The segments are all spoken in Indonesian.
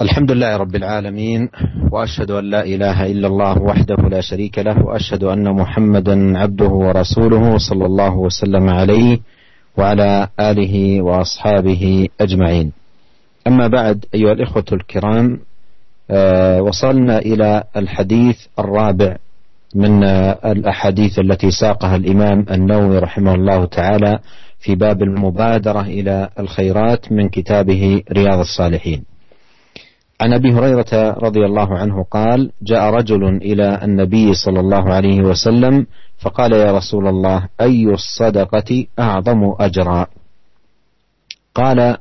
الحمد لله رب العالمين وأشهد أن لا إله إلا الله وحده لا شريك له وأشهد أن محمدا عبده ورسوله صلى الله وسلم عليه وعلى آله وأصحابه أجمعين. أما بعد أيها الإخوة الكرام آه، وصلنا إلى الحديث الرابع من الأحاديث التي ساقها الإمام النووي رحمه الله تعالى في باب المبادرة إلى الخيرات من كتابه رياض الصالحين. عن أبي هريرة رضي الله عنه قال جاء رجل إلى النبي صلى الله عليه وسلم فقال يا رسول الله أي الصدقة أعظم أجرا؟ قال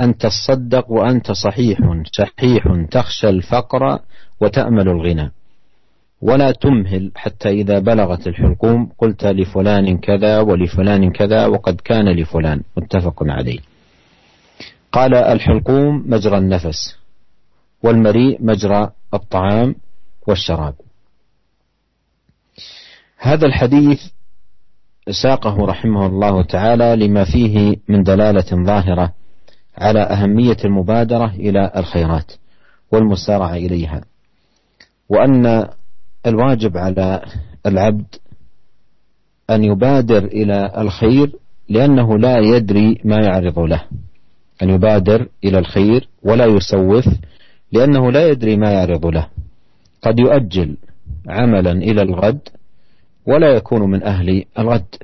ان تصدق وأنت صحيح شحيح تخشى الفقر وتأمل الغنى. ولا تمهل حتى إذا بلغت الحلقوم قلت لفلان كذا ولفلان كذا وقد كان لفلان. متفق عليه. قال الحلقوم مجرى النفس. والمريء مجرى الطعام والشراب. هذا الحديث ساقه رحمه الله تعالى لما فيه من دلالة ظاهرة على أهمية المبادرة إلى الخيرات والمسارعه إليها وأن الواجب على العبد أن يبادر إلى الخير لأنه لا يدري ما يعرض له أن يبادر إلى الخير ولا يسوف لأنه لا يدري ما يعرض له. قد يؤجل عملا إلى الغد ولا يكون من أهل الغد.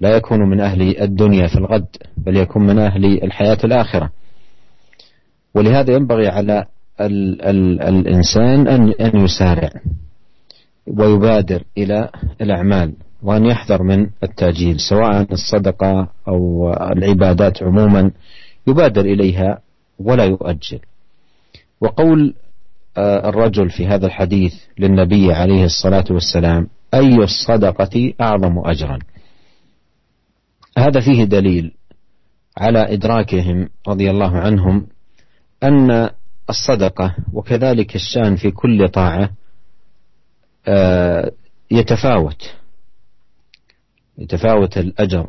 لا يكون من أهل الدنيا في الغد بل يكون من أهل الحياة الآخرة. ولهذا ينبغي على ال ال الإنسان أن أن يسارع ويبادر إلى الأعمال وأن يحذر من التأجيل سواء الصدقة أو العبادات عموما يبادر إليها ولا يؤجل. وقول آه، الرجل في هذا الحديث للنبي عليه الصلاة والسلام أي الصدقة أعظم أجرا؟ هذا فيه دليل على إدراكهم رضي الله عنهم أن الصدقة وكذلك الشان في كل طاعة آه، يتفاوت يتفاوت الأجر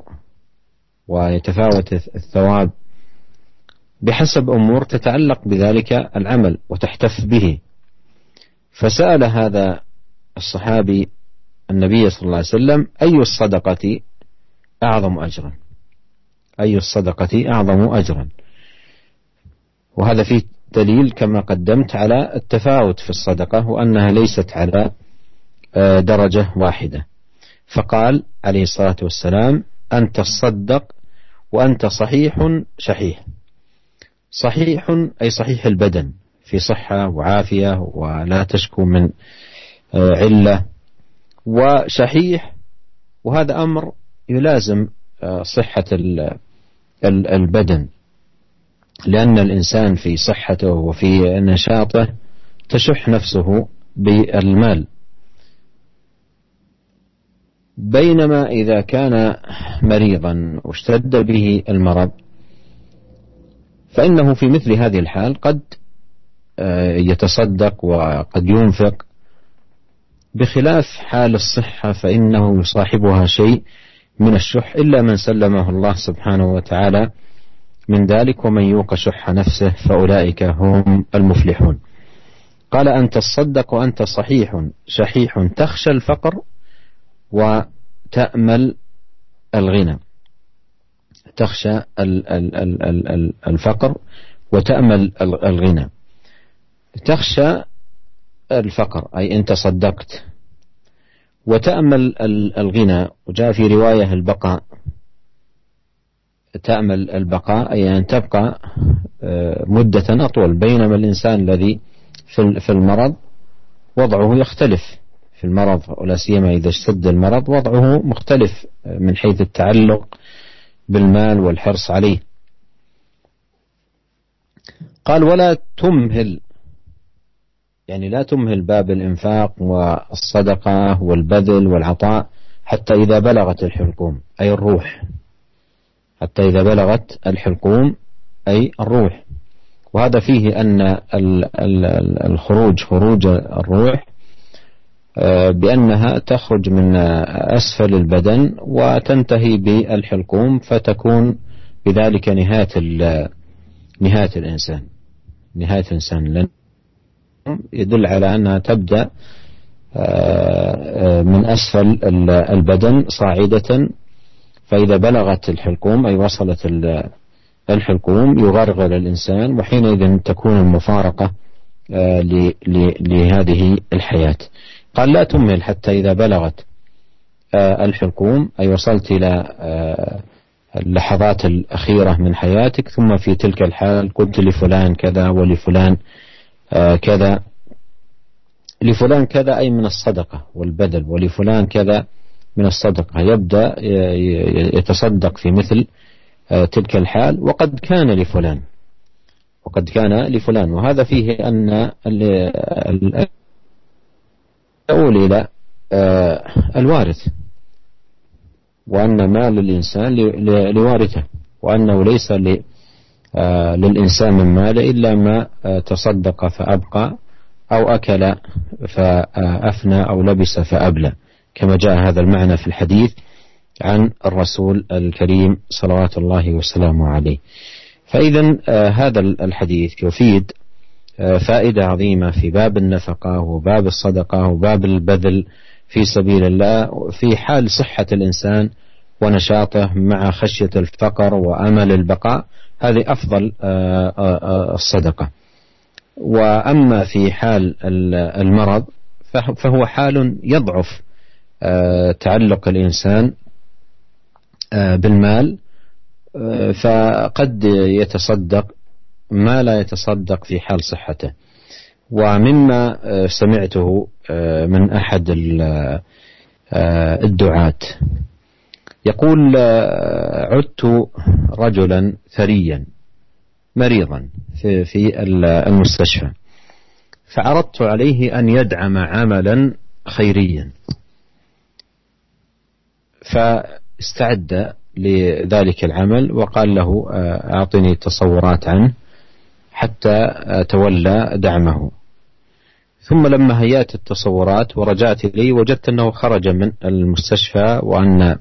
ويتفاوت الثواب بحسب أمور تتعلق بذلك العمل وتحتف به. فسأل هذا الصحابي النبي صلى الله عليه وسلم أي الصدقة أعظم اجرا؟ أي الصدقة أعظم اجرا؟ وهذا فيه دليل كما قدمت على التفاوت في الصدقة وأنها ليست على آه، درجة واحدة. فقال عليه الصلاة والسلام ان تصدق وأنت صحيح شحيح. صحيح أي صحيح البدن في صحة وعافية ولا تشكو من آه، علة. وشحيح وهذا أمر يلازم آه، صحة البدن. لأن الإنسان في صحته وفي نشاطه تشح نفسه بالمال. بينما إذا كان مريضا واشتد به المرض فإنه في مثل هذه الحال قد آه، يتصدق وقد ينفق. بخلاف حال الصحة فإنه يصاحبها شيء من الشح إلا من سلمه الله سبحانه وتعالى من ذلك ومن يوق شح نفسه فأولئك هم المفلحون. قال أن تصدق وأنت صحيح شحيح تخشى الفقر وتأمل الغنى. تخشى الفقر وتأمل الغنى. تخشى الفقر أي إن تصدقت وتأمل الغنى وجاء في رواية البقاء. تأمل البقاء أي أن تبقى آه، مدة أطول. بينما الإنسان الذي في المرض وضعه يختلف. في المرض ولا سيما إذا اشتد المرض وضعه مختلف من حيث التعلق بالمال والحرص عليه. قال ولا تمهل. يعني لا تمهل باب الإنفاق والصدقة والبذل والعطاء حتى إذا بلغت الحلقوم أي الروح. حتى إذا بلغت الحلقوم أي الروح. وهذا فيه أن الخروج خروج الروح بأنها تخرج من أسفل البدن وتنتهي بالحلقوم فتكون بذلك نهاية نهاية الإنسان. نهاية الإنسان. لأن يدل على أنها تبدأ آه، من أسفل البدن صاعدة. فإذا بلغت الحلقوم أي وصلت الحلقوم يغرغر الإنسان وحينئذ تكون المفارقة آه، لهذه الحياة. قال لا تمهل حتى إذا بلغت آه، الحلقوم أي وصلت إلى اللحظات الأخيرة من حياتك ثم في تلك الحال قلت لفلان كذا ولفلان كذا. لفلان كذا أي من الصدقة والبذل ولفلان كذا من الصدقة. يبدأ يتصدق في مثل آه، تلك الحال وقد كان لفلان وقد كان لفلان. وهذا فيه أن يقول إلى آه، الوارث وأن مال الإنسان لوارثه وأنه ليس آه، للإنسان من مال إلا ما تصدق فأبقى أو أكل فأفنى أو لبس فأبلى. كما جاء هذا المعنى في الحديث عن الرسول الكريم صلوات الله وسلامه عليه. فإذا آه، هذا الحديث يفيد آه، فائدة عظيمة في باب النفقة وباب الصدقة وباب البذل في سبيل الله في حال صحة الإنسان ونشاطه مع خشية الفقر وأمل البقاء هذه أفضل آه، الصدقة. وأما في حال المرض فهو حال يضعف آه، تعلق الإنسان آه، بالمال آه، فقد يتصدق ما لا يتصدق في حال صحته. ومما سمعته من أحد الدعاة. يقول عدت رجلا ثريا مريضا في, المستشفى. فعرضت عليه أن يدعم عملا خيريا. فاستعد لذلك العمل وقال له آه، أعطني تصورات عنه. حتى تولى دعمه. ثم لما هيأت التصورات ورجعت إليه وجدت أنه خرج من المستشفى وأن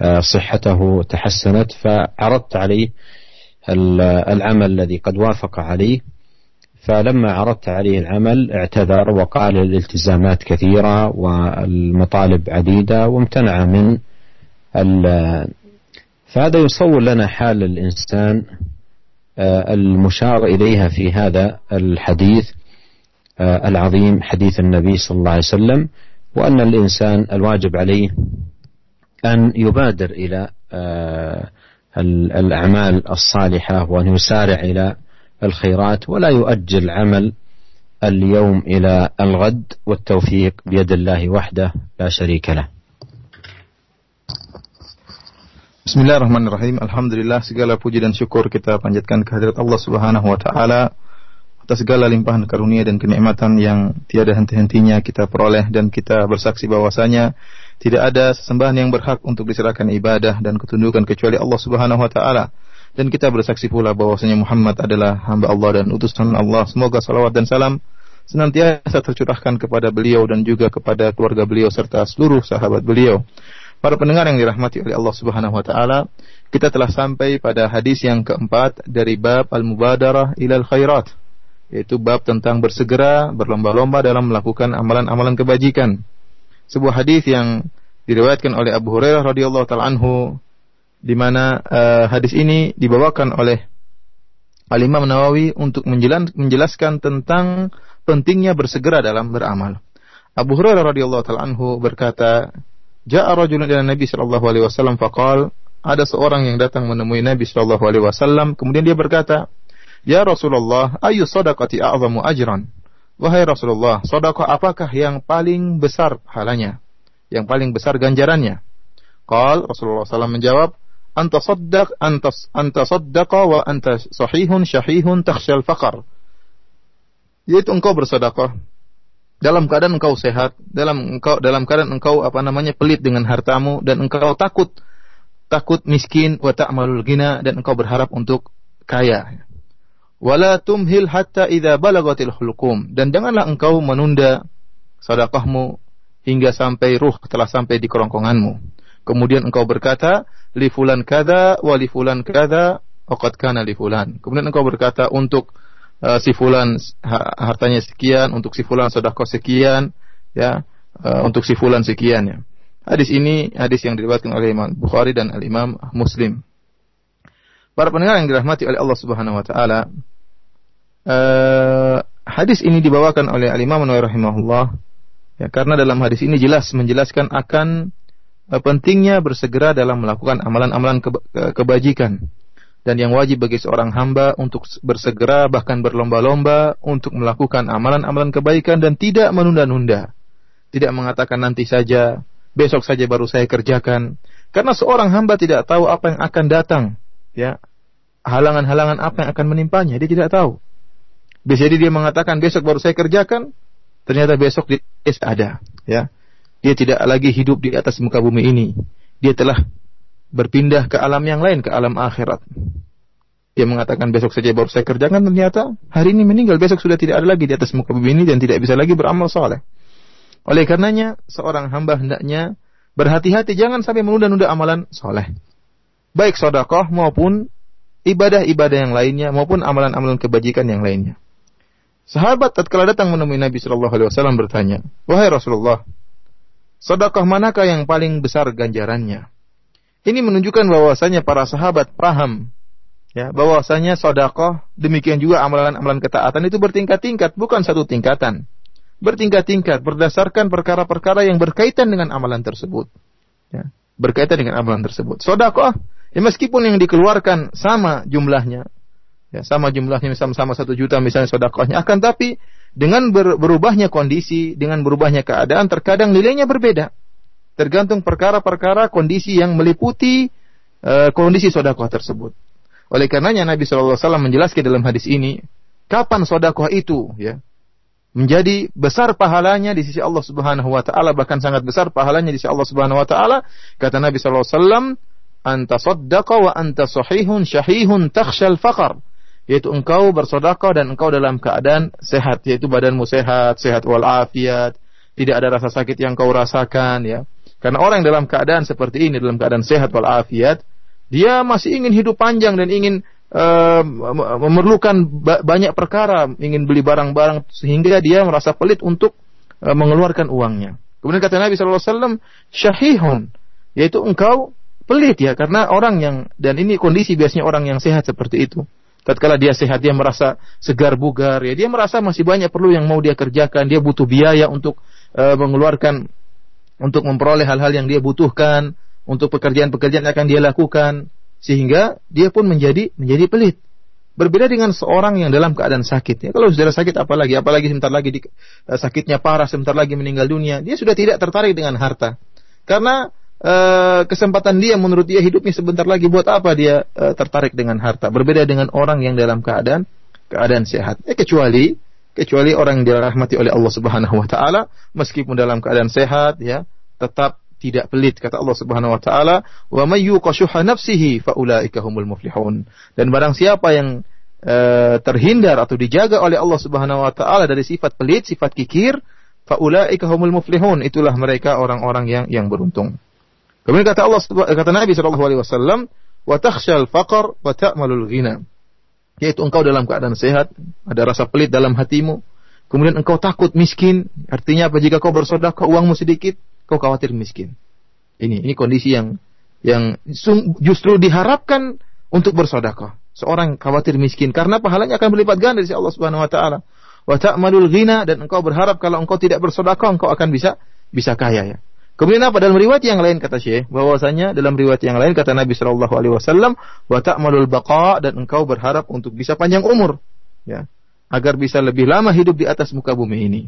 آه، صحته تحسنت فعرضت عليه العمل الذي قد وافق عليه. فلما عرضت عليه العمل اعتذر وقال الالتزامات كثيرة والمطالب عديدة وامتنع من فهذا يصور لنا حال الإنسان المشار إليها في هذا الحديث آه، العظيم حديث النبي صلى الله عليه وسلم وأن الإنسان الواجب عليه أن يبادر إلى آه، الأعمال الصالحة وأن يسارع إلى الخيرات ولا يؤجل عمل اليوم إلى الغد والتوفيق بيد الله وحده لا شريك له. Bismillahirrahmanirrahim. Alhamdulillah segala puji dan syukur kita panjatkan kehadirat Allah Subhanahu wa taala atas segala limpahan karunia dan kenikmatan yang tiada henti-hentinya kita peroleh dan kita bersaksi bahwasanya tidak ada sesembahan yang berhak untuk diserahkan ibadah dan ketundukan kecuali Allah Subhanahu wa taala. Dan kita bersaksi pula bahwasanya Muhammad adalah hamba Allah dan utusan Allah. Semoga salawat dan salam senantiasa tercurahkan kepada beliau dan juga kepada keluarga beliau serta seluruh sahabat beliau. Para pendengar yang dirahmati oleh Allah Subhanahu wa taala, kita telah sampai pada hadis yang keempat dari bab al-mubadarah ilal khairat, yaitu bab tentang bersegera berlomba-lomba dalam melakukan amalan-amalan kebajikan sebuah hadis yang diriwayatkan oleh Abu Hurairah radhiyallahu taala anhu di mana uh, hadis ini dibawakan oleh Al Imam Nawawi untuk menjelaskan tentang pentingnya bersegera dalam beramal. Abu Hurairah radhiyallahu taala anhu berkata, "Ja'a rajulun ila Nabi sallallahu alaihi wasallam faqal" Ada seorang yang datang menemui Nabi sallallahu alaihi wasallam kemudian dia berkata, "Ya Rasulullah, ayu sadaqati a'zamu ajran?" Wahai Rasulullah, sedekah apakah yang paling besar pahalanya? Yang paling besar ganjarannya? Qal Rasulullah SAW menjawab, Anta saddaq, anta, anta saddaqa wa anta sahihun syahihun takhsyal faqar. Yaitu engkau bersedekah dalam keadaan engkau sehat, dalam engkau dalam keadaan engkau apa namanya pelit dengan hartamu dan engkau takut takut miskin wa ta'malul gina dan engkau berharap untuk kaya. Wala tumhil hatta idza balagatil hulqum. Dan janganlah engkau menunda sedekahmu hingga sampai ruh telah sampai di kerongkonganmu. Kemudian engkau berkata li fulan kada wa li fulan kada waqad li fulan. Kemudian engkau berkata untuk uh, si fulan hartanya sekian, untuk si fulan sedekah sekian, ya, uh, untuk si fulan sekian ya. Hadis ini hadis yang diriwayatkan oleh Imam Bukhari dan Al Imam Muslim. Para pendengar yang dirahmati oleh Allah Subhanahu wa taala, uh, hadis ini dibawakan oleh Al Imam Nawawi rahimahullah ya karena dalam hadis ini jelas menjelaskan akan uh, pentingnya bersegera dalam melakukan amalan-amalan kebajikan dan yang wajib bagi seorang hamba untuk bersegera bahkan berlomba-lomba untuk melakukan amalan-amalan kebaikan dan tidak menunda-nunda. Tidak mengatakan nanti saja, besok saja baru saya kerjakan. Karena seorang hamba tidak tahu apa yang akan datang, ya. Halangan-halangan apa yang akan menimpanya, dia tidak tahu. Bisa jadi dia mengatakan besok baru saya kerjakan, ternyata besok dia ada, ya. Dia tidak lagi hidup di atas muka bumi ini. Dia telah berpindah ke alam yang lain, ke alam akhirat. Dia mengatakan besok saja baru saya kerjakan, ternyata hari ini meninggal, besok sudah tidak ada lagi di atas muka bumi ini dan tidak bisa lagi beramal soleh. Oleh karenanya, seorang hamba hendaknya berhati-hati jangan sampai menunda-nunda amalan soleh. Baik sodakoh maupun ibadah-ibadah yang lainnya maupun amalan-amalan kebajikan yang lainnya. Sahabat tatkala datang menemui Nabi Shallallahu Alaihi Wasallam bertanya, wahai Rasulullah, sodakoh manakah yang paling besar ganjarannya? Ini menunjukkan bahwasanya para sahabat paham ya bahwasanya sodakoh demikian juga amalan-amalan ketaatan itu bertingkat-tingkat bukan satu tingkatan. Bertingkat-tingkat berdasarkan perkara-perkara yang berkaitan dengan amalan tersebut ya, berkaitan dengan amalan tersebut. Sodakoh ya meskipun yang dikeluarkan sama jumlahnya ya sama jumlahnya misalnya sama satu juta misalnya sodakohnya akan tapi dengan ber, berubahnya kondisi dengan berubahnya keadaan terkadang nilainya berbeda tergantung perkara-perkara kondisi yang meliputi uh, kondisi sodakoh tersebut. Oleh karenanya Nabi SAW menjelaskan dalam hadis ini, kapan sodakoh itu ya menjadi besar pahalanya di sisi Allah Subhanahu wa taala bahkan sangat besar pahalanya di sisi Allah Subhanahu wa taala kata Nabi sallallahu alaihi wasallam anta saddaqa wa anta sahihun syahihun takhshal faqar yaitu engkau bersedekah dan engkau dalam keadaan sehat yaitu badanmu sehat sehat walafiat tidak ada rasa sakit yang kau rasakan ya karena orang dalam keadaan seperti ini, dalam keadaan sehat walafiat, dia masih ingin hidup panjang dan ingin uh, memerlukan ba banyak perkara, ingin beli barang-barang sehingga dia merasa pelit untuk uh, mengeluarkan uangnya. Kemudian kata Nabi SAW, syahihun, yaitu engkau pelit ya, karena orang yang, dan ini kondisi biasanya orang yang sehat seperti itu. Tatkala dia sehat, dia merasa segar bugar, ya dia merasa masih banyak perlu yang mau dia kerjakan, dia butuh biaya untuk uh, mengeluarkan untuk memperoleh hal-hal yang dia butuhkan, untuk pekerjaan-pekerjaan yang akan dia lakukan, sehingga dia pun menjadi menjadi pelit. Berbeda dengan seorang yang dalam keadaan sakit. Ya, kalau sudah sakit apalagi, apalagi sebentar lagi di, uh, sakitnya parah, sebentar lagi meninggal dunia, dia sudah tidak tertarik dengan harta. Karena uh, kesempatan dia menurut dia hidupnya sebentar lagi buat apa dia uh, tertarik dengan harta. Berbeda dengan orang yang dalam keadaan keadaan sehat. Ya, kecuali kecuali orang yang dirahmati oleh Allah Subhanahu wa taala meskipun dalam keadaan sehat ya tetap tidak pelit kata Allah Subhanahu wa taala wa may nafsihi faulaika humul muflihun. Dan barang siapa yang e, terhindar atau dijaga oleh Allah Subhanahu wa taala dari sifat pelit sifat kikir faulaika humul muflihun itulah mereka orang-orang yang yang beruntung. Kemudian kata Allah kata Nabi sallallahu alaihi wasallam wa takhshal faqr wa ta'malul ghina yaitu engkau dalam keadaan sehat, ada rasa pelit dalam hatimu, kemudian engkau takut miskin, artinya apa jika kau bersedekah uangmu sedikit, kau khawatir miskin. Ini ini kondisi yang yang justru diharapkan untuk bersedekah. Seorang khawatir miskin karena pahalanya akan berlipat ganda dari Allah Subhanahu wa taala. Wa ta'malul ghina dan engkau berharap kalau engkau tidak bersedekah engkau akan bisa bisa kaya ya. Kemudian apa dalam riwayat yang lain kata Syekh bahwasanya dalam riwayat yang lain kata Nabi Shallallahu alaihi wasallam wa ta'malul baqa dan engkau berharap untuk bisa panjang umur ya agar bisa lebih lama hidup di atas muka bumi ini.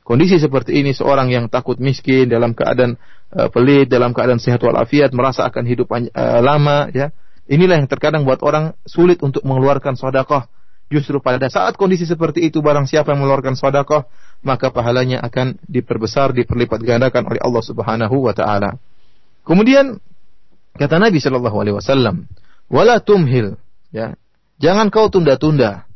Kondisi seperti ini seorang yang takut miskin dalam keadaan uh, pelit dalam keadaan sehat walafiat merasa akan hidup uh, lama ya. Inilah yang terkadang buat orang sulit untuk mengeluarkan sedekah. Justru pada saat kondisi seperti itu barang siapa yang mengeluarkan sedekah maka pahalanya akan diperbesar, diperlipat gandakan oleh Allah Subhanahu wa taala. Kemudian kata Nabi Shallallahu alaihi wasallam, "Wala tumhil." Ya. Jangan kau tunda-tunda.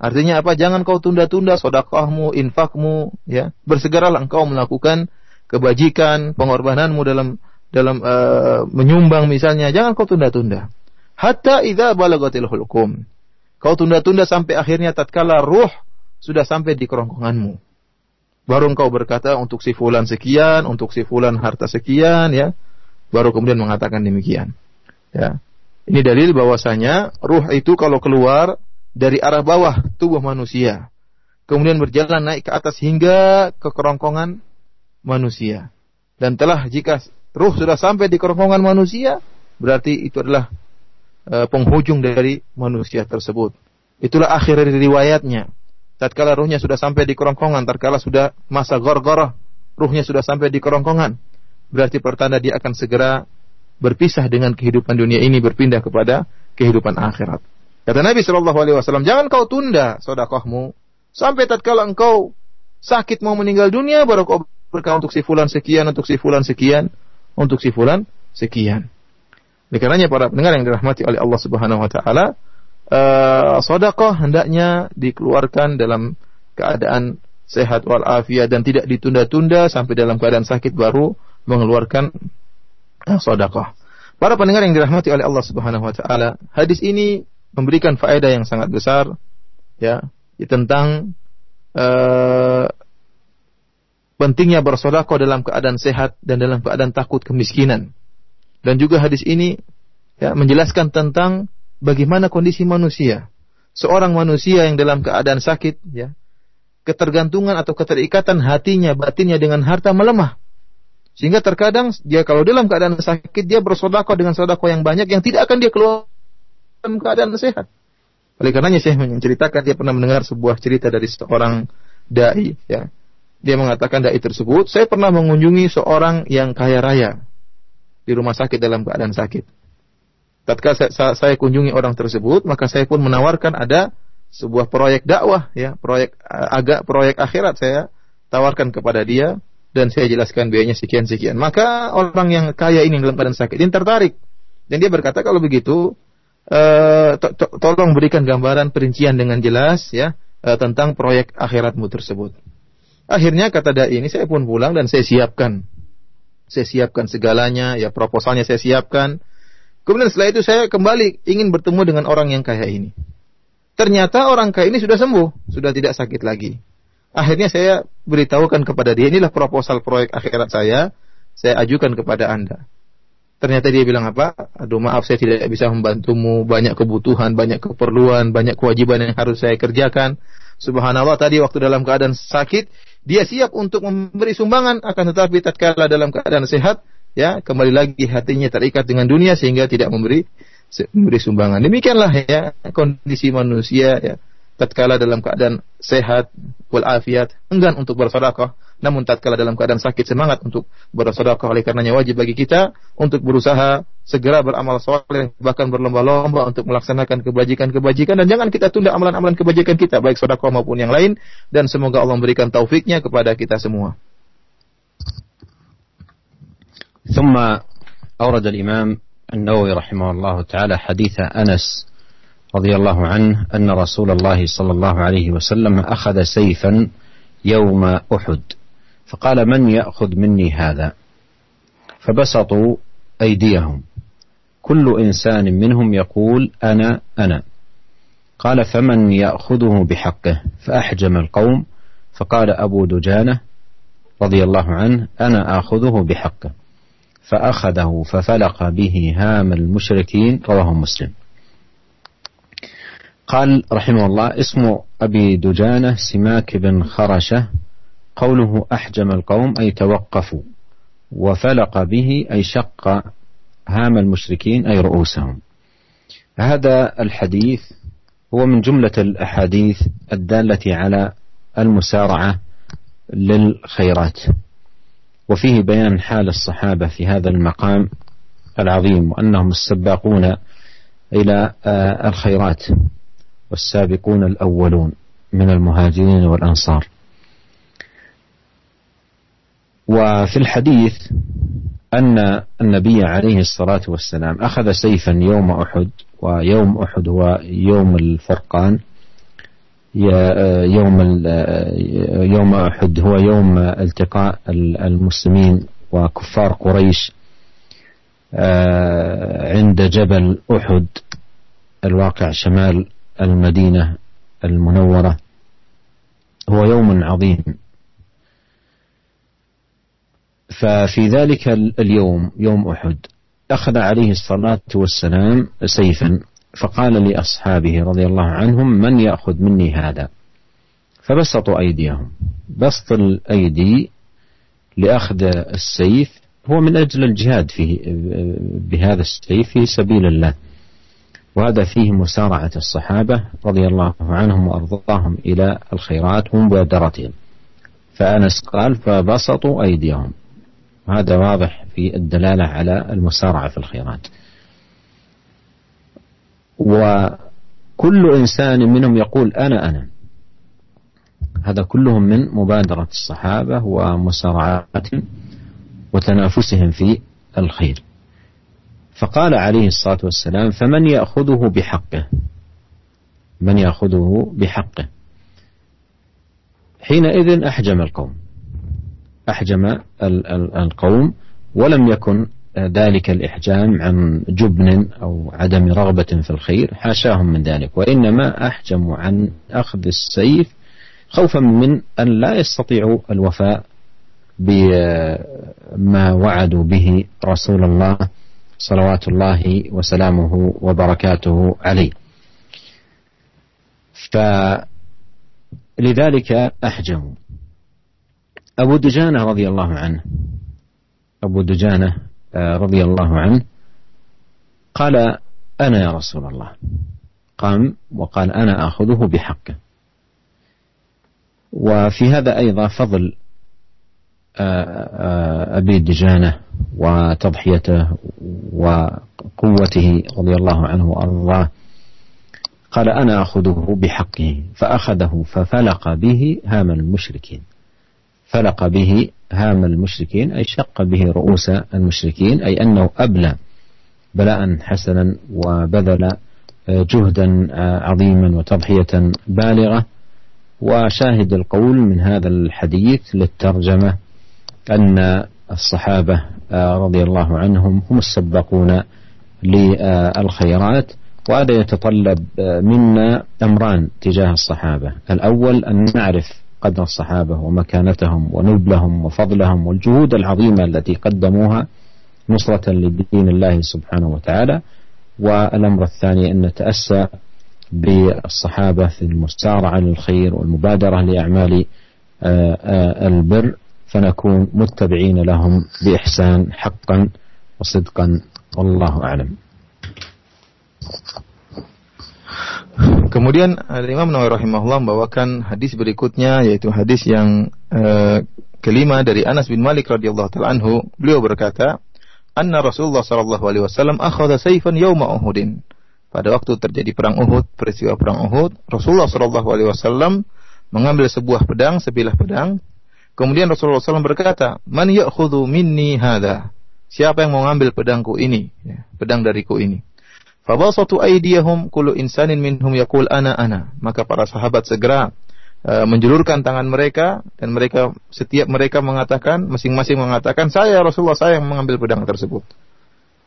Artinya apa? Jangan kau tunda-tunda sedekahmu, infakmu, ya. Bersegeralah engkau melakukan kebajikan, pengorbananmu dalam dalam uh, menyumbang misalnya, jangan kau tunda-tunda. Hatta idza balagatil hulqum. Kau tunda-tunda sampai akhirnya tatkala ruh sudah sampai di kerongkonganmu. Baru engkau berkata untuk si fulan sekian, untuk si fulan harta sekian ya. Baru kemudian mengatakan demikian. Ya. Ini dalil bahwasanya ruh itu kalau keluar dari arah bawah tubuh manusia, kemudian berjalan naik ke atas hingga ke kerongkongan manusia. Dan telah jika ruh sudah sampai di kerongkongan manusia, berarti itu adalah e, penghujung dari manusia tersebut. Itulah akhir dari riwayatnya. Tatkala ruhnya sudah sampai di kerongkongan, tatkala sudah masa gorgoroh, ruhnya sudah sampai di kerongkongan, berarti pertanda dia akan segera berpisah dengan kehidupan dunia ini berpindah kepada kehidupan akhirat. Kata Nabi Shallallahu Alaihi Wasallam, jangan kau tunda sodakohmu sampai tatkala engkau sakit mau meninggal dunia baru kau berkah untuk si fulan sekian, untuk si fulan sekian, untuk si fulan sekian. Oleh karenanya para pendengar yang dirahmati oleh Allah Subhanahu wa taala, uh, sodakoh hendaknya dikeluarkan dalam keadaan sehat walafiat dan tidak ditunda-tunda sampai dalam keadaan sakit baru mengeluarkan uh, sodakoh. Para pendengar yang dirahmati oleh Allah Subhanahu wa taala, hadis ini memberikan faedah yang sangat besar ya tentang uh, pentingnya bersodakoh dalam keadaan sehat dan dalam keadaan takut kemiskinan. Dan juga hadis ini ya, menjelaskan tentang bagaimana kondisi manusia. Seorang manusia yang dalam keadaan sakit, ya, ketergantungan atau keterikatan hatinya, batinnya dengan harta melemah. Sehingga terkadang dia kalau dalam keadaan sakit dia bersodakoh dengan sodakoh yang banyak yang tidak akan dia keluar dalam keadaan sehat. Oleh karenanya saya menceritakan dia pernah mendengar sebuah cerita dari seorang dai, ya. Dia mengatakan dai tersebut, saya pernah mengunjungi seorang yang kaya raya di rumah sakit dalam keadaan sakit. Tatkala saya, saya kunjungi orang tersebut, maka saya pun menawarkan ada sebuah proyek dakwah ya, proyek eh, agak proyek akhirat saya tawarkan kepada dia dan saya jelaskan biayanya sekian sekian. Maka orang yang kaya ini dalam keadaan sakit ini tertarik dan dia berkata kalau begitu uh, to to tolong berikan gambaran perincian dengan jelas ya uh, tentang proyek akhiratmu tersebut. Akhirnya kata dai ini saya pun pulang dan saya siapkan. Saya siapkan segalanya, ya proposalnya saya siapkan, Kemudian setelah itu saya kembali ingin bertemu dengan orang yang kaya ini. Ternyata orang kaya ini sudah sembuh, sudah tidak sakit lagi. Akhirnya saya beritahukan kepada dia, inilah proposal proyek akhirat saya, saya ajukan kepada Anda. Ternyata dia bilang apa? Aduh maaf saya tidak bisa membantumu, banyak kebutuhan, banyak keperluan, banyak kewajiban yang harus saya kerjakan. Subhanallah tadi waktu dalam keadaan sakit, dia siap untuk memberi sumbangan, akan tetapi tatkala dalam keadaan sehat, ya kembali lagi hatinya terikat dengan dunia sehingga tidak memberi memberi sumbangan. Demikianlah ya kondisi manusia ya tatkala dalam keadaan sehat walafiat enggan untuk bersedekah namun tatkala dalam keadaan sakit semangat untuk bersedekah oleh karenanya wajib bagi kita untuk berusaha segera beramal soleh bahkan berlomba-lomba untuk melaksanakan kebajikan-kebajikan dan jangan kita tunda amalan-amalan kebajikan kita baik sedekah maupun yang lain dan semoga Allah memberikan taufiknya kepada kita semua. ثم أورد الإمام النووي رحمه الله تعالى حديث أنس رضي الله عنه أن رسول الله صلى الله عليه وسلم أخذ سيفا يوم أحد فقال من يأخذ مني هذا؟ فبسطوا أيديهم. كل إنسان منهم يقول أنا أنا. قال فمن يأخذه بحقه؟ فأحجم القوم. فقال أبو دجانة رضي الله عنه أنا آخذه بحقه. فأخذه ففلق به هام المشركين رواه مسلم. قال رحمه الله اسم أبي دجانة سماك بن خرشة قوله أحجم القوم أي توقفوا. وفلق به أي شق هام المشركين أي رؤوسهم. هذا الحديث هو من جملة الأحاديث الدالة على المسارعة للخيرات. وفيه بيان حال الصحابة في هذا المقام العظيم وأنهم السباقون إلى آه، الخيرات والسابقون الأولون من المهاجرين والأنصار. وفي الحديث أن النبي عليه الصلاة والسلام أخذ سيفا يوم أحد ويوم أحد هو يوم الفرقان. يوم يوم أحد هو يوم التقاء المسلمين وكفار قريش عند جبل أحد الواقع شمال المدينة المنورة. هو يوم عظيم. ففي ذلك اليوم يوم أحد أخذ عليه الصلاة والسلام سيفا فقال لأصحابه رضي الله عنهم من يأخذ مني هذا؟ فبسطوا أيديهم. بسط الأيدي لأخذ السيف هو من أجل الجهاد فيه بهذا السيف في سبيل الله. وهذا فيه مسارعة الصحابة رضي الله عنهم وأرضاهم إلى الخيرات ومبادرتهم. فأنس قال فبسطوا أيديهم. وهذا واضح في الدلالة على المسارعة في الخيرات وكل إنسان منهم يقول أنا أنا. هذا كلهم من مبادرة الصحابة ومسارعتهم وتنافسهم في الخير. فقال عليه الصلاة والسلام فمن يأخذه بحقه؟ من يأخذه بحقه. حينئذ أحجم القوم. أحجم القوم ولم يكن ذلك الإحجام عن جبن أو عدم رغبة في الخير حاشاهم من ذلك. وإنما أحجموا عن أخذ السيف خوفا من أن لا يستطيعوا الوفاء بما وعدوا به رسول الله صلوات الله وسلامه وبركاته عليه. فلذلك أحجموا أبو دجانة رضي الله عنه. أبو دجانة آه، رضي الله عنه. قال أنا يا رسول الله. قام وقال أنا آخذه بحقه. وفي هذا أيضا فضل آه، آه، أبي دجانة وتضحيته وقوته رضي الله عنه وأرضاه. قال أنا أخذه بحقه فأخذه ففلق به هام المشركين. فلق به هام المشركين أي شق به رؤوس المشركين أي أنه أبلى بلاء حسنا وبذل جهدا عظيما وتضحية بالغة. وشاهد القول من هذا الحديث للترجمة أن الصحابة رضي الله عنهم هم السباقون للخيرات وهذا يتطلب منا أمران تجاه الصحابة. الأول أن نعرف قدر الصحابة ومكانتهم ونبلهم وفضلهم والجهود العظيمة التي قدموها نصرة لدين الله سبحانه وتعالى. والأمر الثاني أن نتأسى بالصحابة في المسارعة للخير والمبادرة لأعمال آه، آه، البر فنكون متبعين لهم بإحسان حقا وصدقا. والله أعلم. Kemudian Imam Nawawi rahimahullah membawakan hadis berikutnya yaitu hadis yang uh, kelima dari Anas bin Malik radhiyallahu taala anhu. Beliau berkata, "Anna Rasulullah sallallahu alaihi wasallam akhadha sayfan yauma Uhudin." Pada waktu terjadi perang Uhud, peristiwa perang Uhud, Rasulullah sallallahu alaihi wasallam mengambil sebuah pedang, sebilah pedang. Kemudian Rasulullah SAW berkata, "Man ya'khudhu minni hadha?" Siapa yang mau mengambil pedangku ini? Ya, pedang dariku ini. Fabasatu aydiyahum kullu insanin minhum yaqul ana ana. Maka para sahabat segera uh, menjulurkan tangan mereka dan mereka setiap mereka mengatakan masing-masing mengatakan saya Rasulullah saya yang mengambil pedang tersebut.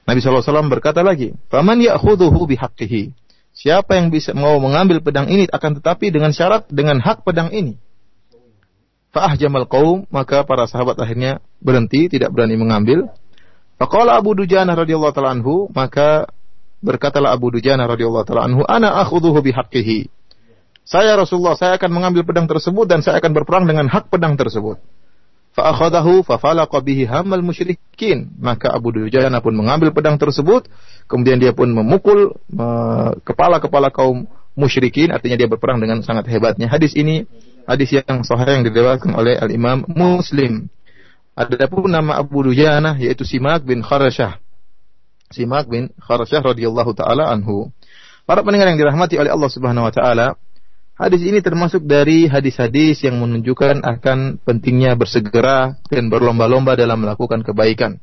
Nabi SAW berkata lagi, "Faman ya'khudhuhu bihaqqihi." Siapa yang bisa mau mengambil pedang ini akan tetapi dengan syarat dengan hak pedang ini. Fa'ah jamal qaum, maka para sahabat akhirnya berhenti, tidak berani mengambil. Faqala Abu Dujana radhiyallahu anhu, maka Berkatalah Abu Dujana radhiyallahu taala anhu, "Ana akhudhuhu bihaqqihi." Saya Rasulullah, saya akan mengambil pedang tersebut dan saya akan berperang dengan hak pedang tersebut. Fa'akhadahu fafalaqa bihi hamal musyrikin. Maka Abu Dujana pun mengambil pedang tersebut, kemudian dia pun memukul kepala-kepala kaum musyrikin, artinya dia berperang dengan sangat hebatnya. Hadis ini hadis yang sahih yang diriwayatkan oleh Al-Imam Muslim. Adapun nama Abu Dujana yaitu Simak bin Kharashah. Simak bin Kharsyah radhiyallahu taala anhu. Para pendengar yang dirahmati oleh Allah Subhanahu wa taala, hadis ini termasuk dari hadis-hadis yang menunjukkan akan pentingnya bersegera dan berlomba-lomba dalam melakukan kebaikan.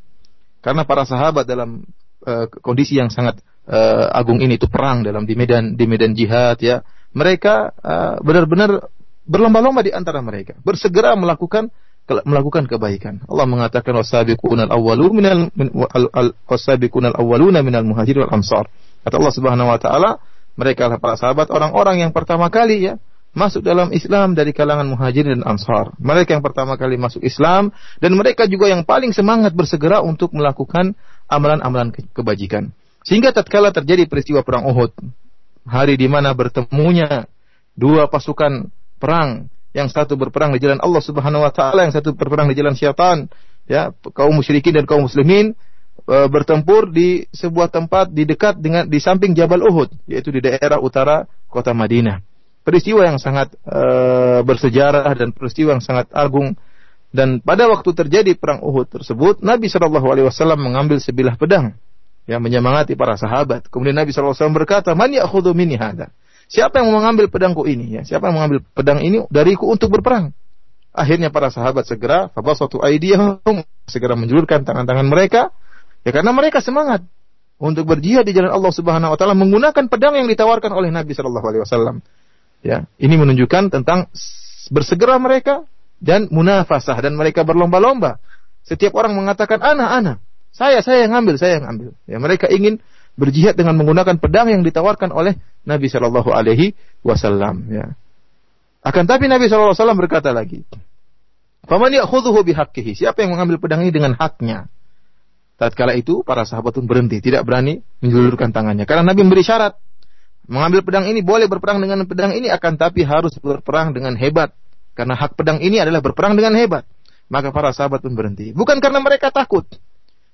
Karena para sahabat dalam uh, kondisi yang sangat uh, agung ini itu perang dalam di medan di medan jihad ya. Mereka uh, benar-benar berlomba-lomba di antara mereka, bersegera melakukan melakukan kebaikan. Allah mengatakan wasabiqunal awwalu minal wasabiqunal awwaluna minal muhajirin wal ansar. Kata Allah Subhanahu wa taala, Mereka adalah para sahabat orang-orang yang pertama kali ya masuk dalam Islam dari kalangan muhajirin dan ansar. Mereka yang pertama kali masuk Islam dan mereka juga yang paling semangat bersegera untuk melakukan amalan-amalan kebajikan. Sehingga tatkala terjadi peristiwa perang Uhud, hari di mana bertemunya dua pasukan perang yang satu berperang di jalan Allah Subhanahu wa taala, yang satu berperang di jalan syaitan, ya, kaum musyrikin dan kaum muslimin e, bertempur di sebuah tempat di dekat dengan di samping Jabal Uhud, yaitu di daerah utara kota Madinah. Peristiwa yang sangat e, bersejarah dan peristiwa yang sangat agung dan pada waktu terjadi perang Uhud tersebut, Nabi Shallallahu alaihi wasallam mengambil sebilah pedang yang menyemangati para sahabat. Kemudian Nabi SAW berkata, "Man ya'khudhu minni hada?" Siapa yang mengambil pedangku ini? Ya, siapa yang mengambil pedang ini dariku untuk berperang? Akhirnya para sahabat segera fabasatu aydiyahum segera menjulurkan tangan-tangan mereka ya karena mereka semangat untuk berjihad di jalan Allah Subhanahu wa taala menggunakan pedang yang ditawarkan oleh Nabi sallallahu alaihi wasallam. Ya, ini menunjukkan tentang bersegera mereka dan munafasah dan mereka berlomba-lomba. Setiap orang mengatakan ana ana. Saya saya yang ambil, saya yang ambil. Ya, mereka ingin berjihad dengan menggunakan pedang yang ditawarkan oleh Nabi Shallallahu Alaihi Wasallam. Ya. Akan tapi Nabi Shallallahu Alaihi Wasallam berkata lagi, "Faman ya'khudhuhu bihaqqihi." Siapa yang mengambil pedang ini dengan haknya? Tatkala itu para sahabat pun berhenti, tidak berani menjulurkan tangannya karena Nabi memberi syarat. Mengambil pedang ini boleh berperang dengan pedang ini akan tapi harus berperang dengan hebat. Karena hak pedang ini adalah berperang dengan hebat. Maka para sahabat pun berhenti. Bukan karena mereka takut,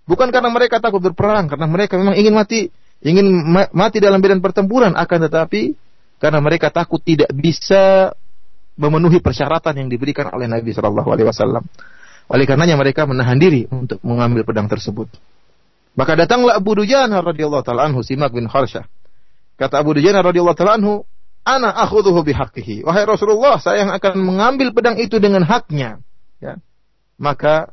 Bukan karena mereka takut berperang, karena mereka memang ingin mati, ingin mati dalam medan pertempuran, akan tetapi karena mereka takut tidak bisa memenuhi persyaratan yang diberikan oleh Nabi Shallallahu Alaihi Wasallam. Oleh karenanya mereka menahan diri untuk mengambil pedang tersebut. Maka datanglah Abu Dujana radhiyallahu taala anhu Simak bin Kharsyah. Kata Abu Dujana radhiyallahu taala anhu, "Ana akhudhuhu bihaqqihi." Wahai Rasulullah, saya yang akan mengambil pedang itu dengan haknya. Ya. Maka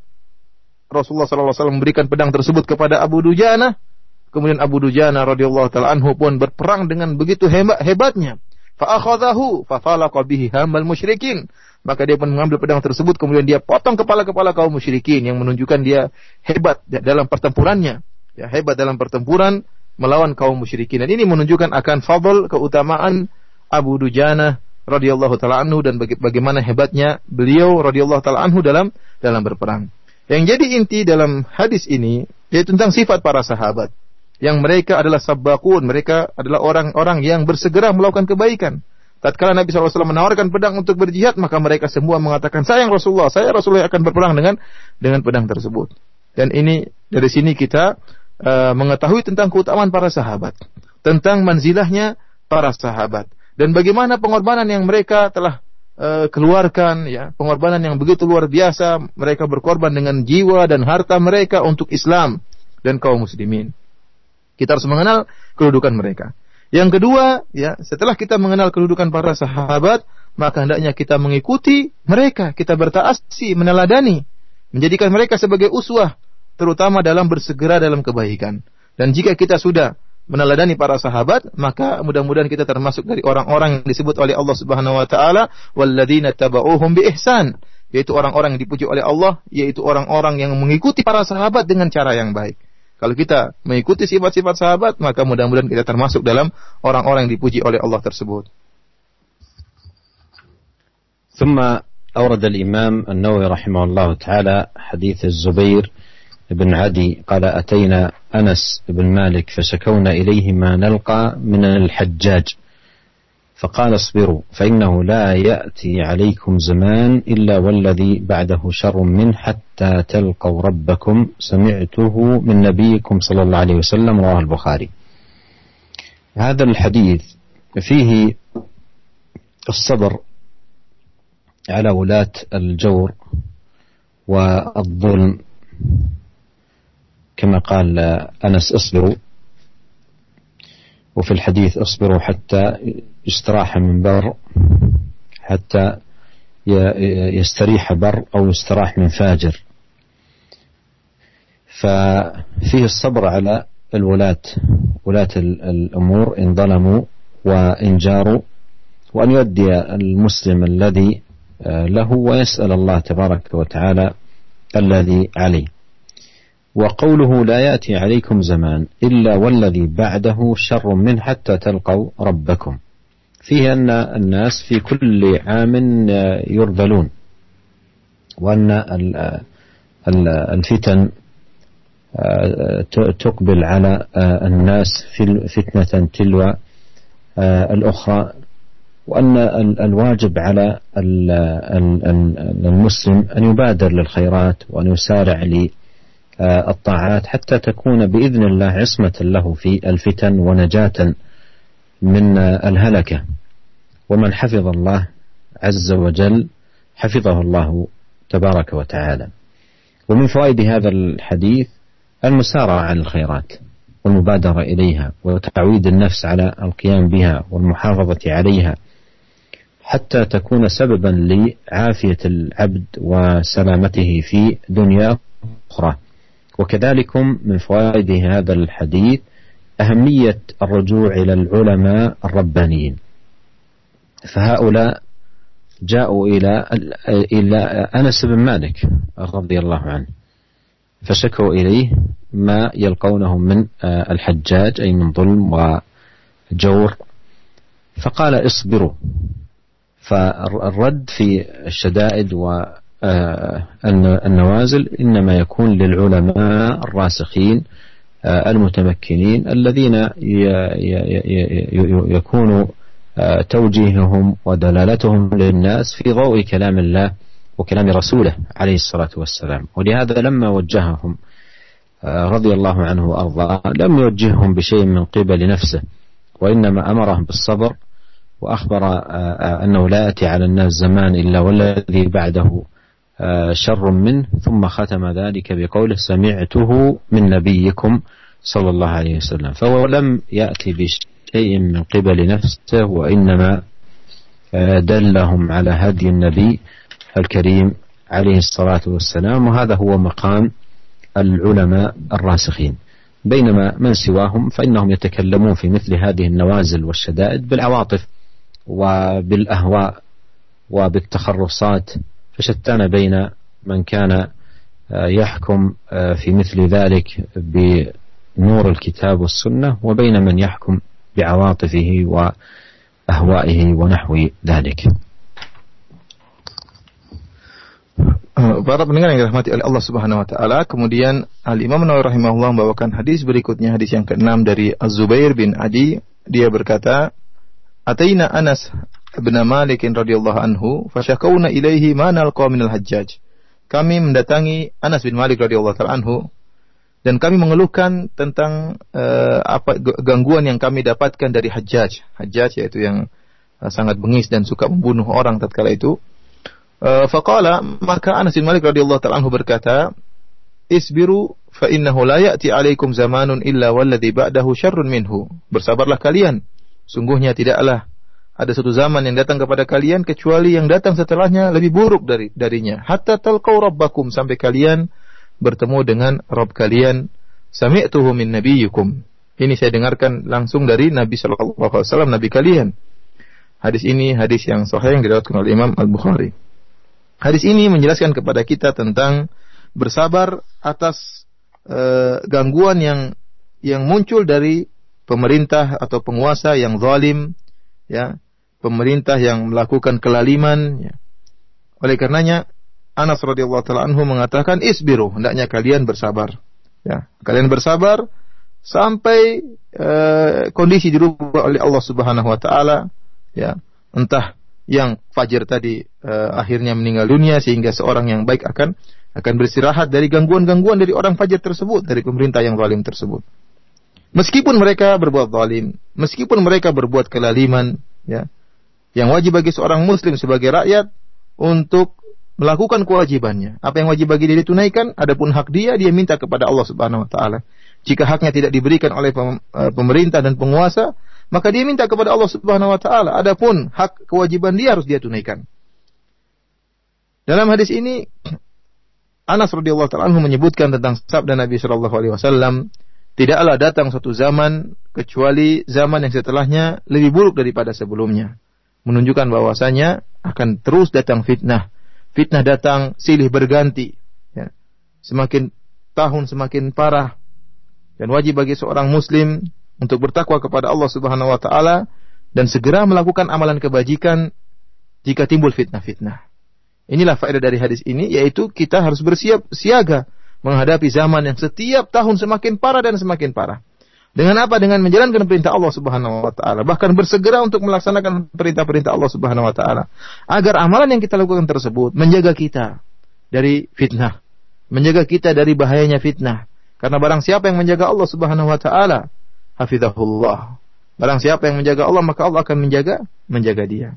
Rasulullah SAW memberikan pedang tersebut kepada Abu Dujana. Kemudian Abu Dujana radhiyallahu taala anhu pun berperang dengan begitu hebat hebatnya. Fa'akhadahu fafalaqa bihi hamal musyrikin. Maka dia pun mengambil pedang tersebut kemudian dia potong kepala-kepala kaum musyrikin yang menunjukkan dia hebat dalam pertempurannya. Ya, hebat dalam pertempuran melawan kaum musyrikin. Dan ini menunjukkan akan fadl keutamaan Abu Dujana radhiyallahu taala anhu dan bagaimana hebatnya beliau radhiyallahu taala anhu dalam dalam berperang. Yang jadi inti dalam hadis ini yaitu tentang sifat para sahabat. Yang mereka adalah sabakun, mereka adalah orang-orang yang bersegera melakukan kebaikan. Tatkala Nabi SAW menawarkan pedang untuk berjihad, maka mereka semua mengatakan, saya yang Rasulullah, saya Rasulullah akan berperang dengan dengan pedang tersebut. Dan ini dari sini kita uh, mengetahui tentang keutamaan para sahabat, tentang manzilahnya para sahabat, dan bagaimana pengorbanan yang mereka telah uh, keluarkan ya pengorbanan yang begitu luar biasa mereka berkorban dengan jiwa dan harta mereka untuk Islam dan kaum muslimin. Kita harus mengenal kedudukan mereka. Yang kedua ya setelah kita mengenal kedudukan para sahabat maka hendaknya kita mengikuti mereka. Kita bertaasi meneladani menjadikan mereka sebagai uswah terutama dalam bersegera dalam kebaikan. Dan jika kita sudah meneladani para sahabat, maka mudah-mudahan kita termasuk dari orang-orang yang disebut oleh Allah Subhanahu wa taala walladzina tabauhum bi ihsan, yaitu orang-orang yang dipuji oleh Allah, yaitu orang-orang yang mengikuti para sahabat dengan cara yang baik. Kalau kita mengikuti sifat-sifat sahabat, maka mudah-mudahan kita termasuk dalam orang-orang yang dipuji oleh Allah tersebut. ثم أورد الإمام النووي رحمه الله تعالى حديث الزبير بن عدي قال أتينا أنس بن مالك فشكونا إليه ما نلقى من الحجاج. فقال اصبروا فإنه لا يأتي عليكم زمان إلا والذي بعده شر منه حتى تلقوا ربكم. سمعته من نبيكم صلى الله عليه وسلم رواه البخاري. هذا الحديث فيه الصبر على ولاة الجور والظلم. كما قال أنس اصبروا. وفي الحديث اصبروا حتى يستراح من بر حتى يستريح بر أو يستراح من فاجر. ففيه الصبر على الولاة ولاة الأمور إن ظلموا وإن جاروا وأن يؤدي المسلم الذي له ويسأل الله تبارك وتعالى الذي عليه. وقوله لا يأتي عليكم زمان إلا والذي بعده شر منه حتى تلقوا ربكم. فيه أن الناس في كل عام يرذلون وأن الفتن تقبل على الناس في فتنة تلو الأخرى وأن الواجب على المسلم أن يبادر للخيرات وأن يسارع للطاعات حتى تكون بإذن الله عصمة له في الفتن ونجاة من الهلكة. ومن حفظ الله عز وجل حفظه الله تبارك وتعالى. ومن فوائد هذا الحديث المسارعة على الخيرات والمبادرة إليها وتعويد النفس على القيام بها والمحافظة عليها حتى تكون سببا لعافية العبد وسلامته في دنيا أخرى. وكذلك من فوائد هذا الحديث أهمية الرجوع إلى العلماء الربانيين. فهؤلاء جاءوا إلى إلى أنس بن مالك رضي الله عنه فشكوا إليه ما يلقونه من الحجاج أي من ظلم وجور. فقال اصبروا فالرد في الشدائد والنوازل إنما يكون للعلماء الراسخين المتمكنين الذين يكون توجيههم ودلالتهم للناس في ضوء كلام الله وكلام رسوله عليه الصلاة والسلام. ولهذا لما وجههم رضي الله عنه وأرضاه لم يوجههم بشيء من قبل نفسه وإنما أمرهم بالصبر وأخبر أنه لا يأتي على الناس زمان إلا والذي بعده. شر منه ثم ختم ذلك بقوله سمعته من نبيكم صلى الله عليه وسلم. فهو لم يأتي بشيء من قبل نفسه وإنما دلهم على هدي النبي الكريم عليه الصلاة والسلام. وهذا هو مقام العلماء الراسخين. بينما من سواهم فإنهم يتكلمون في مثل هذه النوازل والشدائد بالعواطف وبالأهواء وبالتخرصات فشتان بين من كان يحكم في مثل ذلك بنور الكتاب والسنة وبين من يحكم بعواطفه وأهوائه ونحو ذلك Para pendengar yang dirahmati oleh Allah Subhanahu wa taala, kemudian Al Imam Nawawi rahimahullah membawakan hadis berikutnya, hadis yang keenam dari Az-Zubair bin Adi, dia berkata, Ataina Anas bin Malik radhiyallahu anhu fasyakawna ilaihi ma nalqa minal hajjaj. Kami mendatangi Anas bin Malik radhiyallahu anhu dan kami mengeluhkan tentang uh, apa gangguan yang kami dapatkan dari Hajjaj. Hajjaj yaitu yang uh, sangat bengis dan suka membunuh orang tatkala itu. Uh, faqala maka Anas bin Malik radhiyallahu taala anhu berkata, "Isbiru fa innahu la ya'ti 'alaikum zamanun illa walladhi ba'dahu syarrun minhu." Bersabarlah kalian Sungguhnya tidaklah ada satu zaman yang datang kepada kalian kecuali yang datang setelahnya lebih buruk dari darinya. Hatta talqau rabbakum sampai kalian bertemu dengan Rabb kalian. Sami'tuhu min nabiyyikum. Ini saya dengarkan langsung dari Nabi sallallahu alaihi wasallam nabi kalian. Hadis ini hadis yang sahih yang diriwayatkan oleh Imam Al-Bukhari. Hadis ini menjelaskan kepada kita tentang bersabar atas uh, gangguan yang yang muncul dari pemerintah atau penguasa yang zalim, ya, pemerintah yang melakukan kelaliman, ya. Oleh karenanya Anas radhiyallahu taala anhu mengatakan isbiru, hendaknya kalian bersabar. Ya, kalian bersabar sampai uh, kondisi dirubah oleh Allah Subhanahu wa taala, ya. Entah yang Fajr tadi uh, akhirnya meninggal dunia sehingga seorang yang baik akan akan beristirahat dari gangguan-gangguan dari orang Fajr tersebut, dari pemerintah yang zalim tersebut. Meskipun mereka berbuat zalim, meskipun mereka berbuat kelaliman, ya. Yang wajib bagi seorang muslim sebagai rakyat untuk melakukan kewajibannya. Apa yang wajib bagi dia ditunaikan, adapun hak dia dia minta kepada Allah Subhanahu wa taala. Jika haknya tidak diberikan oleh eh, pemerintah dan penguasa, maka dia minta kepada Allah Subhanahu wa taala. Adapun hak kewajiban dia harus dia tunaikan. Dalam hadis ini Anas radhiyallahu taala menyebutkan tentang sabda Nabi sallallahu alaihi wasallam tidaklah datang suatu zaman kecuali zaman yang setelahnya lebih buruk daripada sebelumnya. Menunjukkan bahwasanya akan terus datang fitnah. Fitnah datang silih berganti. Ya. Semakin tahun semakin parah dan wajib bagi seorang muslim untuk bertakwa kepada Allah Subhanahu wa taala dan segera melakukan amalan kebajikan jika timbul fitnah-fitnah. Inilah faedah dari hadis ini yaitu kita harus bersiap siaga menghadapi zaman yang setiap tahun semakin parah dan semakin parah. Dengan apa? Dengan menjalankan perintah Allah Subhanahu wa taala, bahkan bersegera untuk melaksanakan perintah-perintah Allah Subhanahu wa taala agar amalan yang kita lakukan tersebut menjaga kita dari fitnah, menjaga kita dari bahayanya fitnah. Karena barang siapa yang menjaga Allah Subhanahu wa taala, hafizahullah. Barang siapa yang menjaga Allah, maka Allah akan menjaga menjaga dia.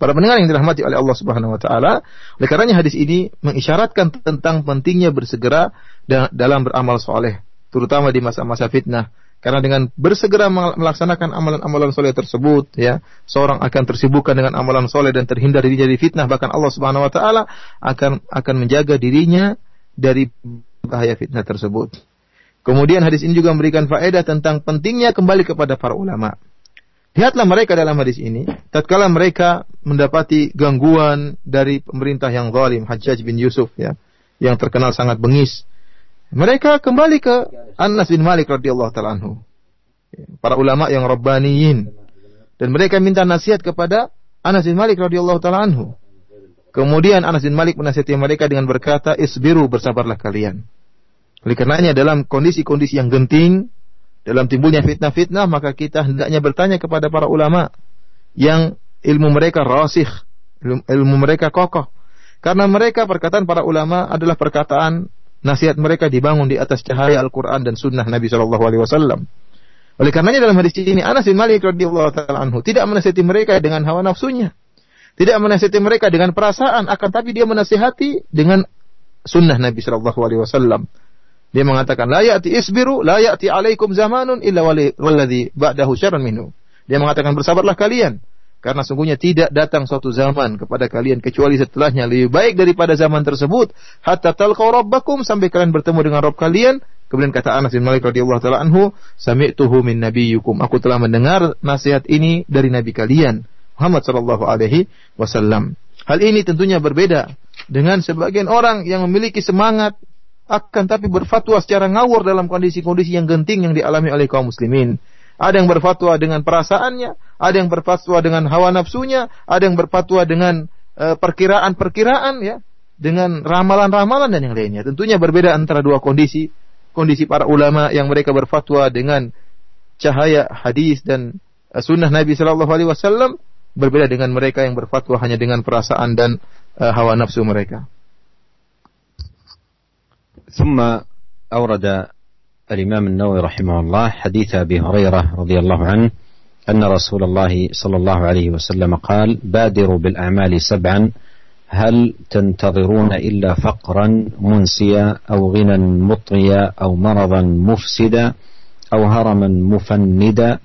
Para pendengar yang dirahmati oleh Allah Subhanahu wa taala, oleh karenanya hadis ini mengisyaratkan tentang pentingnya bersegera dalam beramal soleh terutama di masa-masa fitnah. Karena dengan bersegera melaksanakan amalan-amalan soleh tersebut, ya, seorang akan tersibukkan dengan amalan soleh dan terhindar diri dari fitnah. Bahkan Allah Subhanahu Wa Taala akan akan menjaga dirinya dari bahaya fitnah tersebut. Kemudian hadis ini juga memberikan faedah tentang pentingnya kembali kepada para ulama. Lihatlah mereka dalam hadis ini, tatkala mereka mendapati gangguan dari pemerintah yang zalim, Hajjaj bin Yusuf ya, yang terkenal sangat bengis, mereka kembali ke Anas bin Malik radhiyallahu taala anhu. Para ulama yang rabbaniyin dan mereka minta nasihat kepada Anas bin Malik radhiyallahu taala anhu. Kemudian Anas bin Malik menasihati mereka dengan berkata, "Isbiru, bersabarlah kalian." Oleh karenanya dalam kondisi-kondisi yang genting, dalam timbulnya fitnah-fitnah, maka kita hendaknya bertanya kepada para ulama yang ilmu mereka rasih, ilmu mereka kokoh. Karena mereka perkataan para ulama adalah perkataan nasihat mereka dibangun di atas cahaya Al-Quran dan Sunnah Nabi Shallallahu Alaihi Wasallam. Oleh karenanya dalam hadis ini Anas bin Malik radhiyallahu taala anhu tidak menasihati mereka dengan hawa nafsunya, tidak menasihati mereka dengan perasaan, akan tapi dia menasihati dengan Sunnah Nabi Shallallahu Alaihi Wasallam. Dia mengatakan, la ya'ti isbiru, la ya'ti alaikum zamanun illa walladhi ba'dahu syarran minhu. Dia mengatakan bersabarlah kalian karena sungguhnya tidak datang suatu zaman kepada kalian kecuali setelahnya lebih baik daripada zaman tersebut. Hatta talqaw rabbakum sampai kalian bertemu dengan Rabb kalian. Kemudian kata Anas bin Malik radhiyallahu taala anhu, "Sami'tuhu min nabiyyukum." Aku telah mendengar nasihat ini dari nabi kalian, Muhammad sallallahu alaihi wasallam. Hal ini tentunya berbeda dengan sebagian orang yang memiliki semangat akan tapi berfatwa secara ngawur dalam kondisi-kondisi yang genting yang dialami oleh kaum muslimin. Ada yang berfatwa dengan perasaannya, ada yang berfatwa dengan hawa nafsunya, ada yang berfatwa dengan eh, perkiraan-perkiraan ya, dengan ramalan-ramalan dan yang lainnya. Tentunya berbeda antara dua kondisi. Kondisi para ulama yang mereka berfatwa dengan cahaya hadis dan uh, sunnah Nabi Shallallahu Alaihi Wasallam berbeda dengan mereka yang berfatwa hanya dengan perasaan dan uh, hawa nafsu mereka. ثم أورد الإمام النووي رحمه الله حديث أبي هريرة رضي الله عنه أن رسول الله صلى الله عليه وسلم قال بادروا بالأعمال سبعا هل تنتظرون إلا فقرا منسيا أو غنى مطغيا أو مرضا مفسدا أو هرما مفندا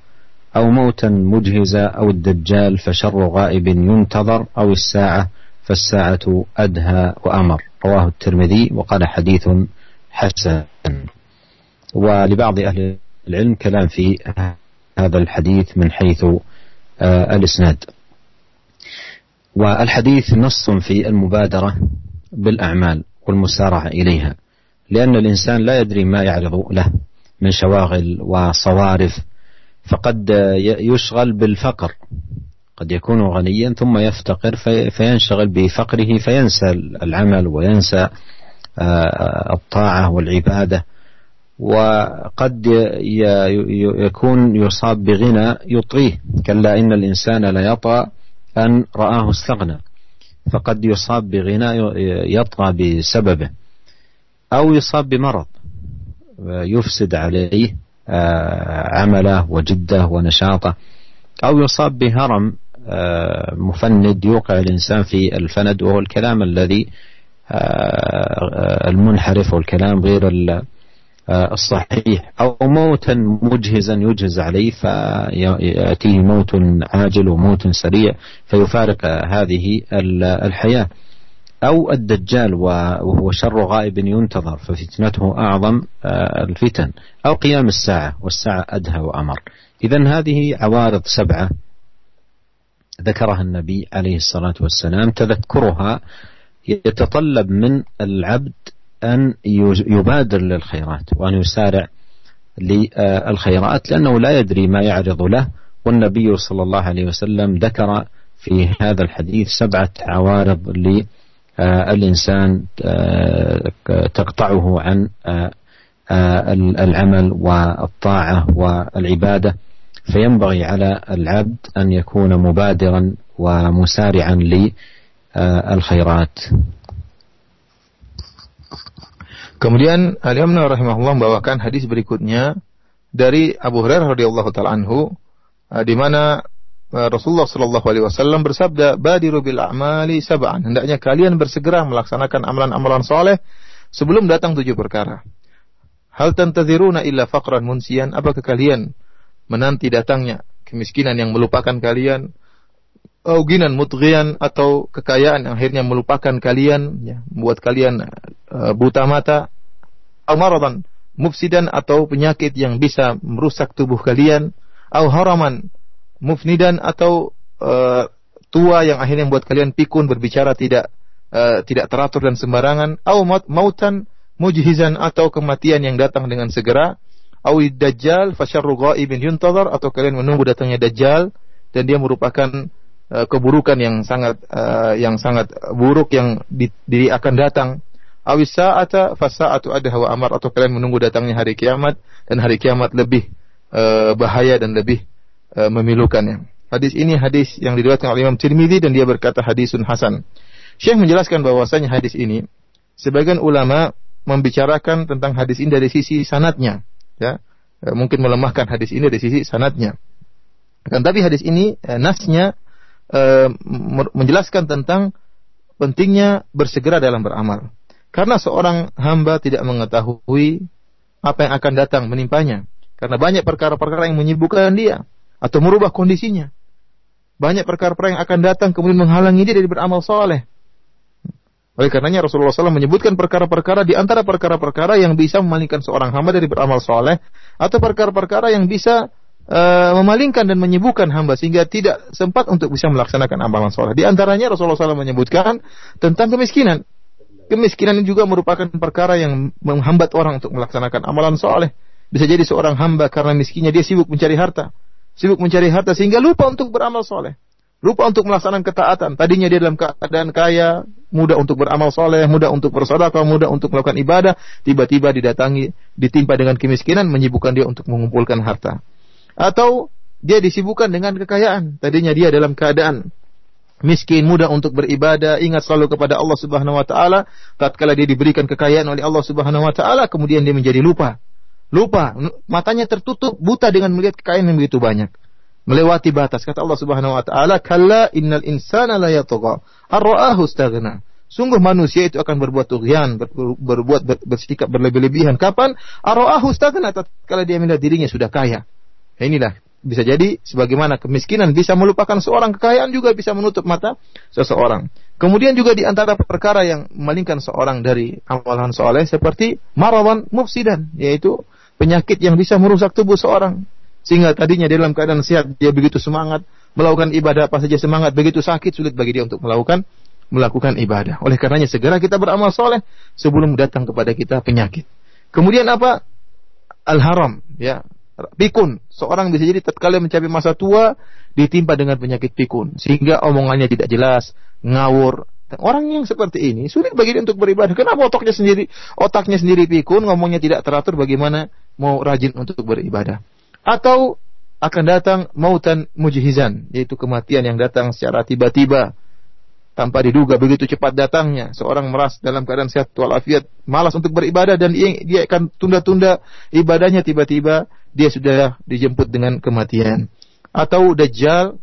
أو موتا مجهزا أو الدجال فشر غائب ينتظر أو الساعة فالساعة أدهى وأمر رواه الترمذي وقال حديث حسن. ولبعض أهل العلم كلام في هذا الحديث من حيث آه، الإسناد. والحديث نص في المبادرة بالأعمال والمسارعة إليها لأن الإنسان لا يدري ما يعرض له من شواغل وصوارف فقد يشغل بالفقر. قد يكون غنيا ثم يفتقر فينشغل بفقره فينسى العمل وينسى آه، الطاعة والعبادة. وقد يكون يصاب بغنى يطغيه كلا إن الإنسان لا يطغى أن رآه استغنى. فقد يصاب بغنى يطغى بسببه. أو يصاب بمرض يفسد عليه آه، عمله وجده ونشاطه. أو يصاب بهرم آه، مفند يوقع الإنسان في الفند وهو الكلام الذي آه، المنحرف والكلام غير الصحيح. أو موتا مجهزا يجهز عليه فيأتيه موت عاجل وموت سريع فيفارق هذه الحياة. أو الدجال وهو شر غائب ينتظر ففتنته أعظم آه، الفتن. أو قيام الساعة والساعة أدهى وأمر. إذا هذه عوارض سبعة ذكرها النبي عليه الصلاة والسلام. تذكرها يتطلب من العبد أن يبادر للخيرات وأن يسارع للخيرات لأنه لا يدري ما يعرض له. والنبي صلى الله عليه وسلم ذكر في هذا الحديث سبعة عوارض للإنسان تقطعه عن العمل والطاعة والعبادة. فينبغي على العبد أن يكون مبادرا ومسارعا للخيرات Kemudian Al-Imam rahimahullah membawakan hadis berikutnya dari Abu Hurairah radhiyallahu taala anhu eh, di mana eh, Rasulullah sallallahu alaihi wasallam bersabda, "Badiru bil a'mali sab'an." Hendaknya kalian bersegera melaksanakan amalan-amalan soleh sebelum datang tujuh perkara. Hal tantadziruna illa faqran munsian? Apakah kalian menanti datangnya kemiskinan yang melupakan kalian? Auginan mutghian atau kekayaan yang akhirnya melupakan kalian, ya, membuat kalian uh, buta mata, amaradan mufsidan atau penyakit yang bisa merusak tubuh kalian, au haraman mufnidan atau uh, tua yang akhirnya membuat kalian pikun berbicara tidak uh, tidak teratur dan sembarangan, au maut, mautan mujhizan atau kematian yang datang dengan segera, au dajjal fasyarru ghaibin yuntazar atau kalian menunggu datangnya dajjal dan dia merupakan keburukan yang sangat uh, yang sangat buruk yang di, di akan datang. Awis sa'ata fasa'atu ada hawa amar atau kalian menunggu datangnya hari kiamat dan hari kiamat lebih uh, bahaya dan lebih uh, memilukannya. Hadis ini hadis yang diriwayatkan oleh Imam Tirmidzi dan dia berkata hadisun hasan. Syekh menjelaskan bahwasanya hadis ini sebagian ulama membicarakan tentang hadis ini dari sisi sanatnya, ya. Mungkin melemahkan hadis ini dari sisi sanatnya. Dan tapi hadis ini nasnya e, menjelaskan tentang pentingnya bersegera dalam beramal. Karena seorang hamba tidak mengetahui apa yang akan datang menimpanya. Karena banyak perkara-perkara yang menyibukkan dia atau merubah kondisinya. Banyak perkara-perkara yang akan datang kemudian menghalangi dia dari beramal soleh. Oleh karenanya Rasulullah SAW menyebutkan perkara-perkara di antara perkara-perkara yang bisa memalingkan seorang hamba dari beramal soleh atau perkara-perkara yang bisa uh, memalingkan dan menyibukkan hamba sehingga tidak sempat untuk bisa melaksanakan amalan soleh. Di antaranya Rasulullah SAW menyebutkan tentang kemiskinan. Kemiskinan juga merupakan perkara yang menghambat orang untuk melaksanakan amalan soleh. Bisa jadi seorang hamba karena miskinnya dia sibuk mencari harta. Sibuk mencari harta sehingga lupa untuk beramal soleh. Lupa untuk melaksanakan ketaatan. Tadinya dia dalam keadaan kaya, mudah untuk beramal soleh, mudah untuk bersedekah, mudah untuk melakukan ibadah. Tiba-tiba didatangi, ditimpa dengan kemiskinan, menyibukkan dia untuk mengumpulkan harta atau dia disibukkan dengan kekayaan. Tadinya dia dalam keadaan miskin, mudah untuk beribadah, ingat selalu kepada Allah Subhanahu wa taala, tatkala dia diberikan kekayaan oleh Allah Subhanahu wa taala, kemudian dia menjadi lupa. Lupa, matanya tertutup, buta dengan melihat kekayaan yang begitu banyak. Melewati batas. Kata Allah Subhanahu wa taala, "Kalla innal insana la yatgha, ar-ra'ahu istaghna." Sungguh manusia itu akan berbuat tughyan, ber, berbuat ber, bersikap berlebih-lebihan. Kapan? Ar-ra'ahu istaghna, tatkala dia melihat dirinya sudah kaya. Inilah bisa jadi sebagaimana kemiskinan bisa melupakan seorang, kekayaan juga bisa menutup mata seseorang. Kemudian juga di antara perkara yang memalingkan seorang dari amalan soleh seperti marawan mufsidan, yaitu penyakit yang bisa merusak tubuh seorang. Sehingga tadinya dalam keadaan sehat dia begitu semangat melakukan ibadah apa saja semangat, begitu sakit sulit bagi dia untuk melakukan melakukan ibadah. Oleh karenanya segera kita beramal soleh sebelum datang kepada kita penyakit. Kemudian apa? Al-haram, ya pikun. Seorang bisa jadi tatkala mencapai masa tua ditimpa dengan penyakit pikun sehingga omongannya tidak jelas, ngawur. Orang yang seperti ini sulit bagi dia untuk beribadah. Kenapa otaknya sendiri otaknya sendiri pikun, ngomongnya tidak teratur bagaimana mau rajin untuk beribadah. Atau akan datang mautan mujihizan, yaitu kematian yang datang secara tiba-tiba tanpa diduga begitu cepat datangnya. Seorang meras dalam keadaan sehat walafiat malas untuk beribadah dan dia, dia akan tunda-tunda ibadahnya. Tiba-tiba dia sudah dijemput dengan kematian. Atau dajjal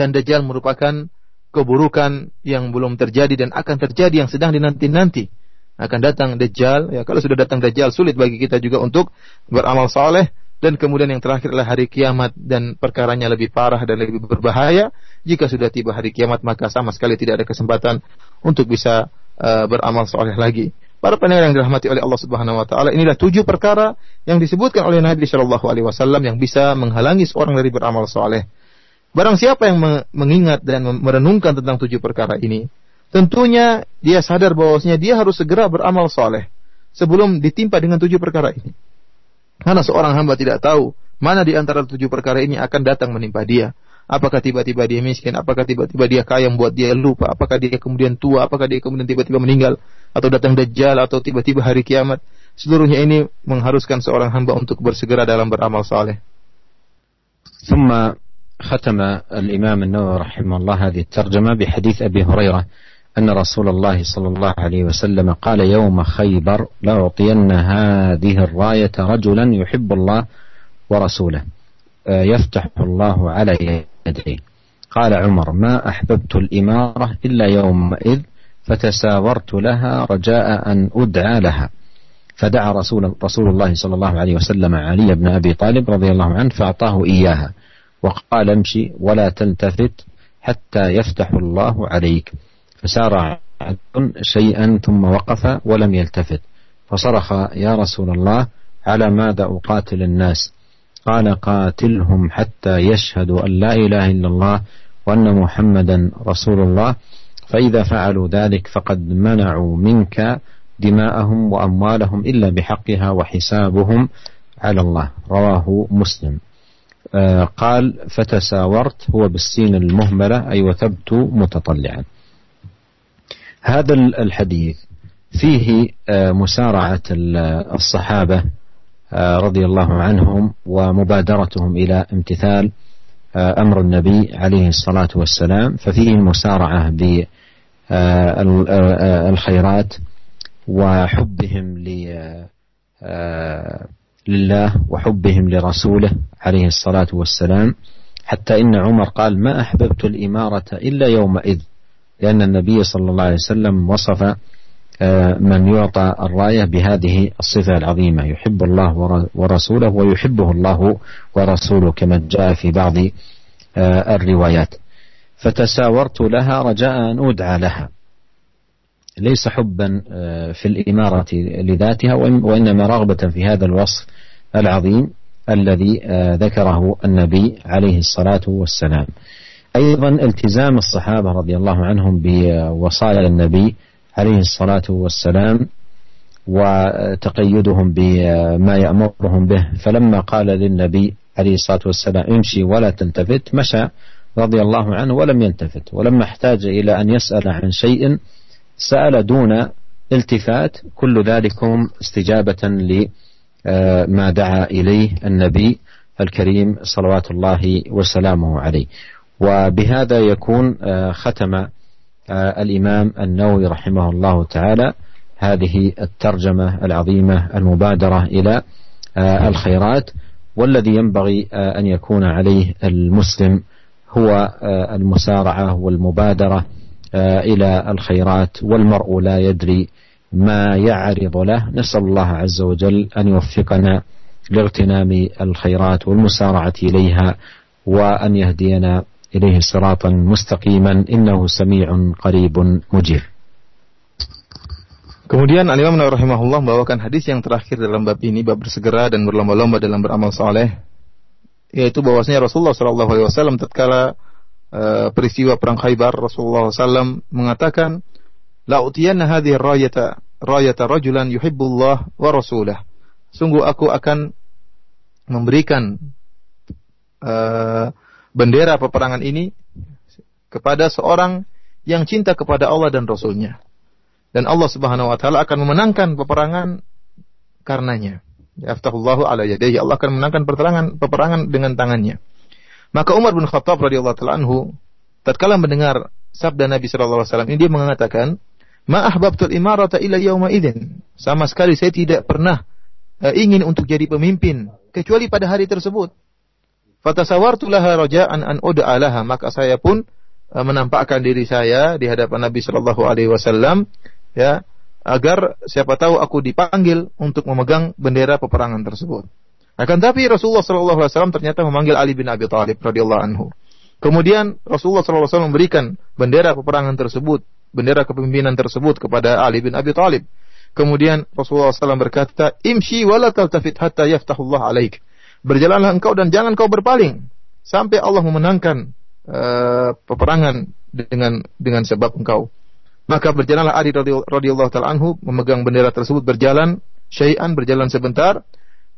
dan dajjal merupakan keburukan yang belum terjadi dan akan terjadi yang sedang dinanti-nanti. Akan datang dajjal. Ya kalau sudah datang dajjal sulit bagi kita juga untuk beramal saleh dan kemudian yang terakhir adalah hari kiamat dan perkaranya lebih parah dan lebih berbahaya. Jika sudah tiba hari kiamat maka sama sekali tidak ada kesempatan untuk bisa uh, beramal soleh lagi. Para pendengar yang dirahmati oleh Allah Subhanahu wa taala, inilah tujuh perkara yang disebutkan oleh Nabi Shallallahu alaihi wasallam yang bisa menghalangi seorang dari beramal soleh. Barang siapa yang mengingat dan merenungkan tentang tujuh perkara ini, tentunya dia sadar bahwasanya dia harus segera beramal soleh sebelum ditimpa dengan tujuh perkara ini. Karena seorang hamba tidak tahu mana di antara tujuh perkara ini akan datang menimpa dia. Apakah tiba-tiba dia miskin? Apakah tiba-tiba dia kaya membuat dia lupa? Apakah dia kemudian tua? Apakah dia kemudian tiba-tiba meninggal? Atau datang dajjal? Atau tiba-tiba hari kiamat? Seluruhnya ini mengharuskan seorang hamba untuk bersegera dalam beramal saleh. ثم ختم الإمام النووي رحمه الله هذه الترجمة بحديث أبي هريرة أن رسول الله صلى الله عليه وسلم قال يوم خيبر لأعطين هذه الراية رجلا يحب الله ورسوله. يفتح الله على يديه. قال عمر ما أحببت الإمارة إلا يومئذ فتساورت لها رجاء أن أدعى لها. فدعا رسول رسول الله صلى الله عليه وسلم علي بن أبي طالب رضي الله عنه فأعطاه إياها. وقال امشي ولا تلتفت حتى يفتح الله عليك. فسار شيئا ثم وقف ولم يلتفت. فصرخ يا رسول الله على ماذا أقاتل الناس؟ قال قاتلهم حتى يشهدوا أن لا إله إلا الله وأن محمدا رسول الله. فإذا فعلوا ذلك فقد منعوا منك دماءهم وأموالهم إلا بحقها وحسابهم على الله. رواه مسلم. آه، قال فتساورت هو بالسين المهملة أي وثبت متطلعا. هذا الحديث فيه آه، مسارعة الصحابة آه، رضي الله عنهم ومبادرتهم إلى امتثال أمر النبي عليه الصلاة والسلام. ففيه المسارعة بالخيرات وحبهم آه، لله وحبهم لرسوله عليه الصلاة والسلام. حتى إن عمر قال ما أحببت الإمارة إلا يومئذ. لأن النبي صلى الله عليه وسلم وصف آه، من يعطى الراية بهذه الصفة العظيمة يحب الله ورسوله ويحبه الله ورسوله كما جاء في بعض آه، الروايات. فتساورت لها رجاء أن أدعى لها. ليس حبا آه، في الإمارة لذاتها وإنما رغبة في هذا الوصف العظيم الذي ذكره النبي عليه الصلاة والسلام. أيضا التزام الصحابة رضي الله عنهم بوصايا النبي عليه الصلاة والسلام وتقيدهم بما يأمرهم به. فلما قال للنبي عليه الصلاة والسلام امشي ولا تلتفت مشى رضي الله عنه ولم يلتفت. ولما احتاج إلى أن يسأل عن شيء سأل دون التفات. كل ذلكم استجابة لما دعا إليه النبي الكريم صلوات الله وسلامه عليه. وبهذا يكون آه، ختم آه، الإمام النووي رحمه الله تعالى هذه الترجمة العظيمة المبادرة إلى آه، الخيرات والذي ينبغي أن يكون عليه المسلم هو المسارعة والمبادرة إلى الخيرات والمرء لا يدري ما يعرض له. نسأل الله عز وجل أن يوفقنا لاغتنام الخيرات والمسارعة إليها وأن يهدينا إليه صراطا مستقيما إنه سميع قريب مجير Kemudian Al Imam rahimahullah membawakan hadis yang terakhir dalam bab ini bab bersegera dan berlomba-lomba dalam beramal saleh yaitu bahwasanya Rasulullah sallallahu alaihi wasallam tatkala uh, peristiwa perang Khaybar Rasulullah SAW mengatakan la utiyanna hadhihi rayata rayata rajulan yuhibbullah wa rasulah sungguh aku akan memberikan uh, bendera peperangan ini kepada seorang yang cinta kepada Allah dan Rasulnya dan Allah Subhanahu wa taala akan memenangkan peperangan karenanya. Yaftahullahu ala yadayhi. Allah akan memenangkan peperangan peperangan dengan tangannya. Maka Umar bin Khattab radhiyallahu taala anhu tatkala mendengar sabda Nabi sallallahu alaihi wasallam ini dia mengatakan, "Ma ahbabtul imarata ila yauma idzin." Sama sekali saya tidak pernah uh, ingin untuk jadi pemimpin kecuali pada hari tersebut. Fatasawartu laha raja'an an ud'a laha, maka saya pun uh, menampakkan diri saya di hadapan Nabi sallallahu alaihi wasallam ya agar siapa tahu aku dipanggil untuk memegang bendera peperangan tersebut. Akan tapi Rasulullah Shallallahu Alaihi Wasallam ternyata memanggil Ali bin Abi Thalib radhiyallahu anhu. Kemudian Rasulullah Shallallahu Alaihi Wasallam memberikan bendera peperangan tersebut, bendera kepemimpinan tersebut kepada Ali bin Abi Thalib. Kemudian Rasulullah SAW berkata, Imshi wala taltafit hatta yaftahullah alaik. Berjalanlah engkau dan jangan kau berpaling sampai Allah memenangkan uh, peperangan dengan dengan sebab engkau. Maka berjalanlah Ali radhiyallahu taala anhu memegang bendera tersebut berjalan syai'an berjalan sebentar.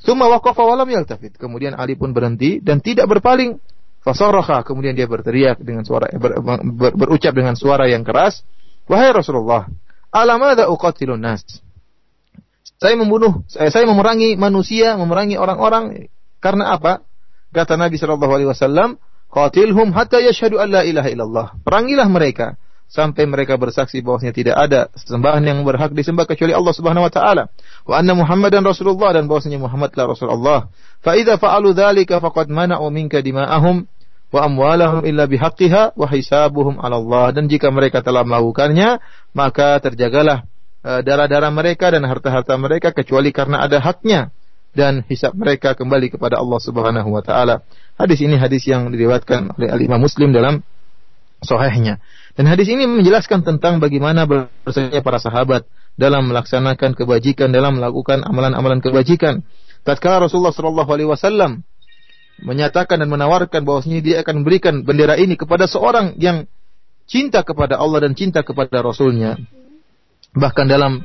Summa waqafa wa lam yaltafit. Kemudian Ali pun berhenti dan tidak berpaling. Fasaraha kemudian dia berteriak dengan suara ber, ber, berucap dengan suara yang keras, "Wahai Rasulullah, alamada uqatilun nas?" Saya membunuh, saya, saya memerangi manusia, memerangi orang-orang karena apa? Kata Nabi sallallahu alaihi wasallam, "Qatilhum hatta yashhadu an la ilaha illallah." Perangilah mereka sampai mereka bersaksi bahwasanya tidak ada sembahan yang berhak disembah kecuali Allah Subhanahu wa taala wa anna Muhammadan Rasulullah dan bahwasanya Muhammadlah Rasulullah fa idza fa'alu dzalika faqad mana'u minka dima'ahum wa amwalahum illa bihaqqiha wa hisabuhum 'ala Allah dan jika mereka telah melakukannya maka terjagalah uh, darah-darah mereka dan harta-harta mereka kecuali karena ada haknya dan hisab mereka kembali kepada Allah Subhanahu wa taala. Hadis ini hadis yang diriwayatkan oleh Al Imam Muslim dalam sahihnya. Dan hadis ini menjelaskan tentang bagaimana bersama para sahabat dalam melaksanakan kebajikan, dalam melakukan amalan-amalan kebajikan. Tatkala Rasulullah Shallallahu Alaihi Wasallam menyatakan dan menawarkan bahwasanya dia akan memberikan bendera ini kepada seorang yang cinta kepada Allah dan cinta kepada Rasulnya. Bahkan dalam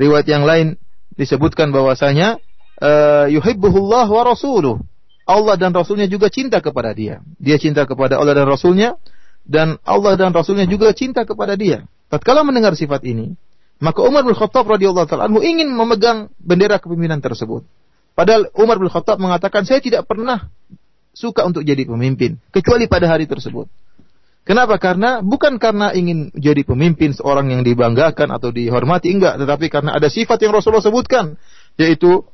riwayat yang lain disebutkan bahwasanya uh, yuhibbuhullah wa rasuluh. Allah dan Rasulnya juga cinta kepada dia. Dia cinta kepada Allah dan Rasulnya dan Allah dan Rasulnya juga cinta kepada dia. Tatkala mendengar sifat ini, maka Umar bin Khattab radhiyallahu taala ingin memegang bendera kepemimpinan tersebut. Padahal Umar bin Khattab mengatakan saya tidak pernah suka untuk jadi pemimpin kecuali pada hari tersebut. Kenapa? Karena bukan karena ingin jadi pemimpin seorang yang dibanggakan atau dihormati enggak, tetapi karena ada sifat yang Rasulullah sebutkan yaitu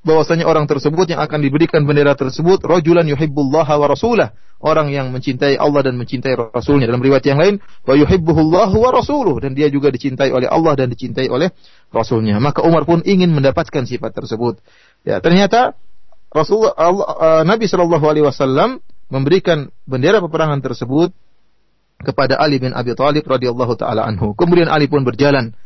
bahwasanya orang tersebut yang akan diberikan bendera tersebut rajulan yuhibbullaha wa rasulah. Orang yang mencintai Allah dan mencintai Rasulnya. Dalam riwayat yang lain wa yuhibbuhullahu wa rasuluh. Dan dia juga dicintai oleh Allah dan dicintai oleh Rasulnya. Maka Umar pun ingin mendapatkan sifat tersebut. Ya ternyata Rasulullah Allah, uh, Nabi Shallallahu Alaihi Wasallam memberikan bendera peperangan tersebut kepada Ali bin Abi Thalib radhiyallahu taala anhu. Kemudian Ali pun berjalan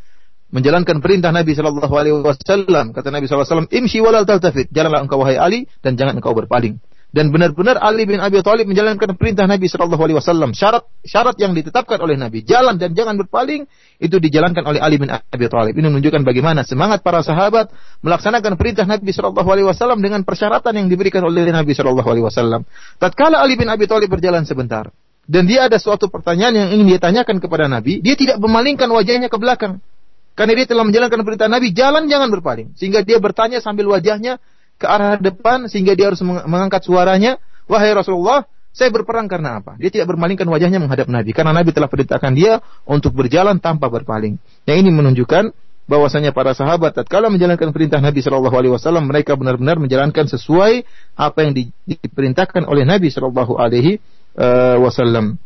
menjalankan perintah Nabi Shallallahu Alaihi Wasallam. Kata Nabi SAW, imshi walal taltafit. Jalanlah engkau wahai Ali dan jangan engkau berpaling. Dan benar-benar Ali bin Abi Thalib menjalankan perintah Nabi Shallallahu Alaihi Wasallam. Syarat syarat yang ditetapkan oleh Nabi, jalan dan jangan berpaling, itu dijalankan oleh Ali bin Abi Thalib. Ini menunjukkan bagaimana semangat para sahabat melaksanakan perintah Nabi Shallallahu Alaihi Wasallam dengan persyaratan yang diberikan oleh Nabi Shallallahu Alaihi Wasallam. Tatkala Ali bin Abi Thalib berjalan sebentar, dan dia ada suatu pertanyaan yang ingin dia tanyakan kepada Nabi, dia tidak memalingkan wajahnya ke belakang. Karena dia telah menjalankan perintah Nabi, jalan jangan berpaling. Sehingga dia bertanya sambil wajahnya ke arah depan, sehingga dia harus mengangkat suaranya, Wahai Rasulullah, saya berperang karena apa? Dia tidak bermalingkan wajahnya menghadap Nabi. Karena Nabi telah perintahkan dia untuk berjalan tanpa berpaling. Yang ini menunjukkan bahwasanya para sahabat tatkala menjalankan perintah Nabi Shallallahu Alaihi Wasallam mereka benar-benar menjalankan sesuai apa yang diperintahkan oleh Nabi Shallallahu Alaihi eh, Wasallam.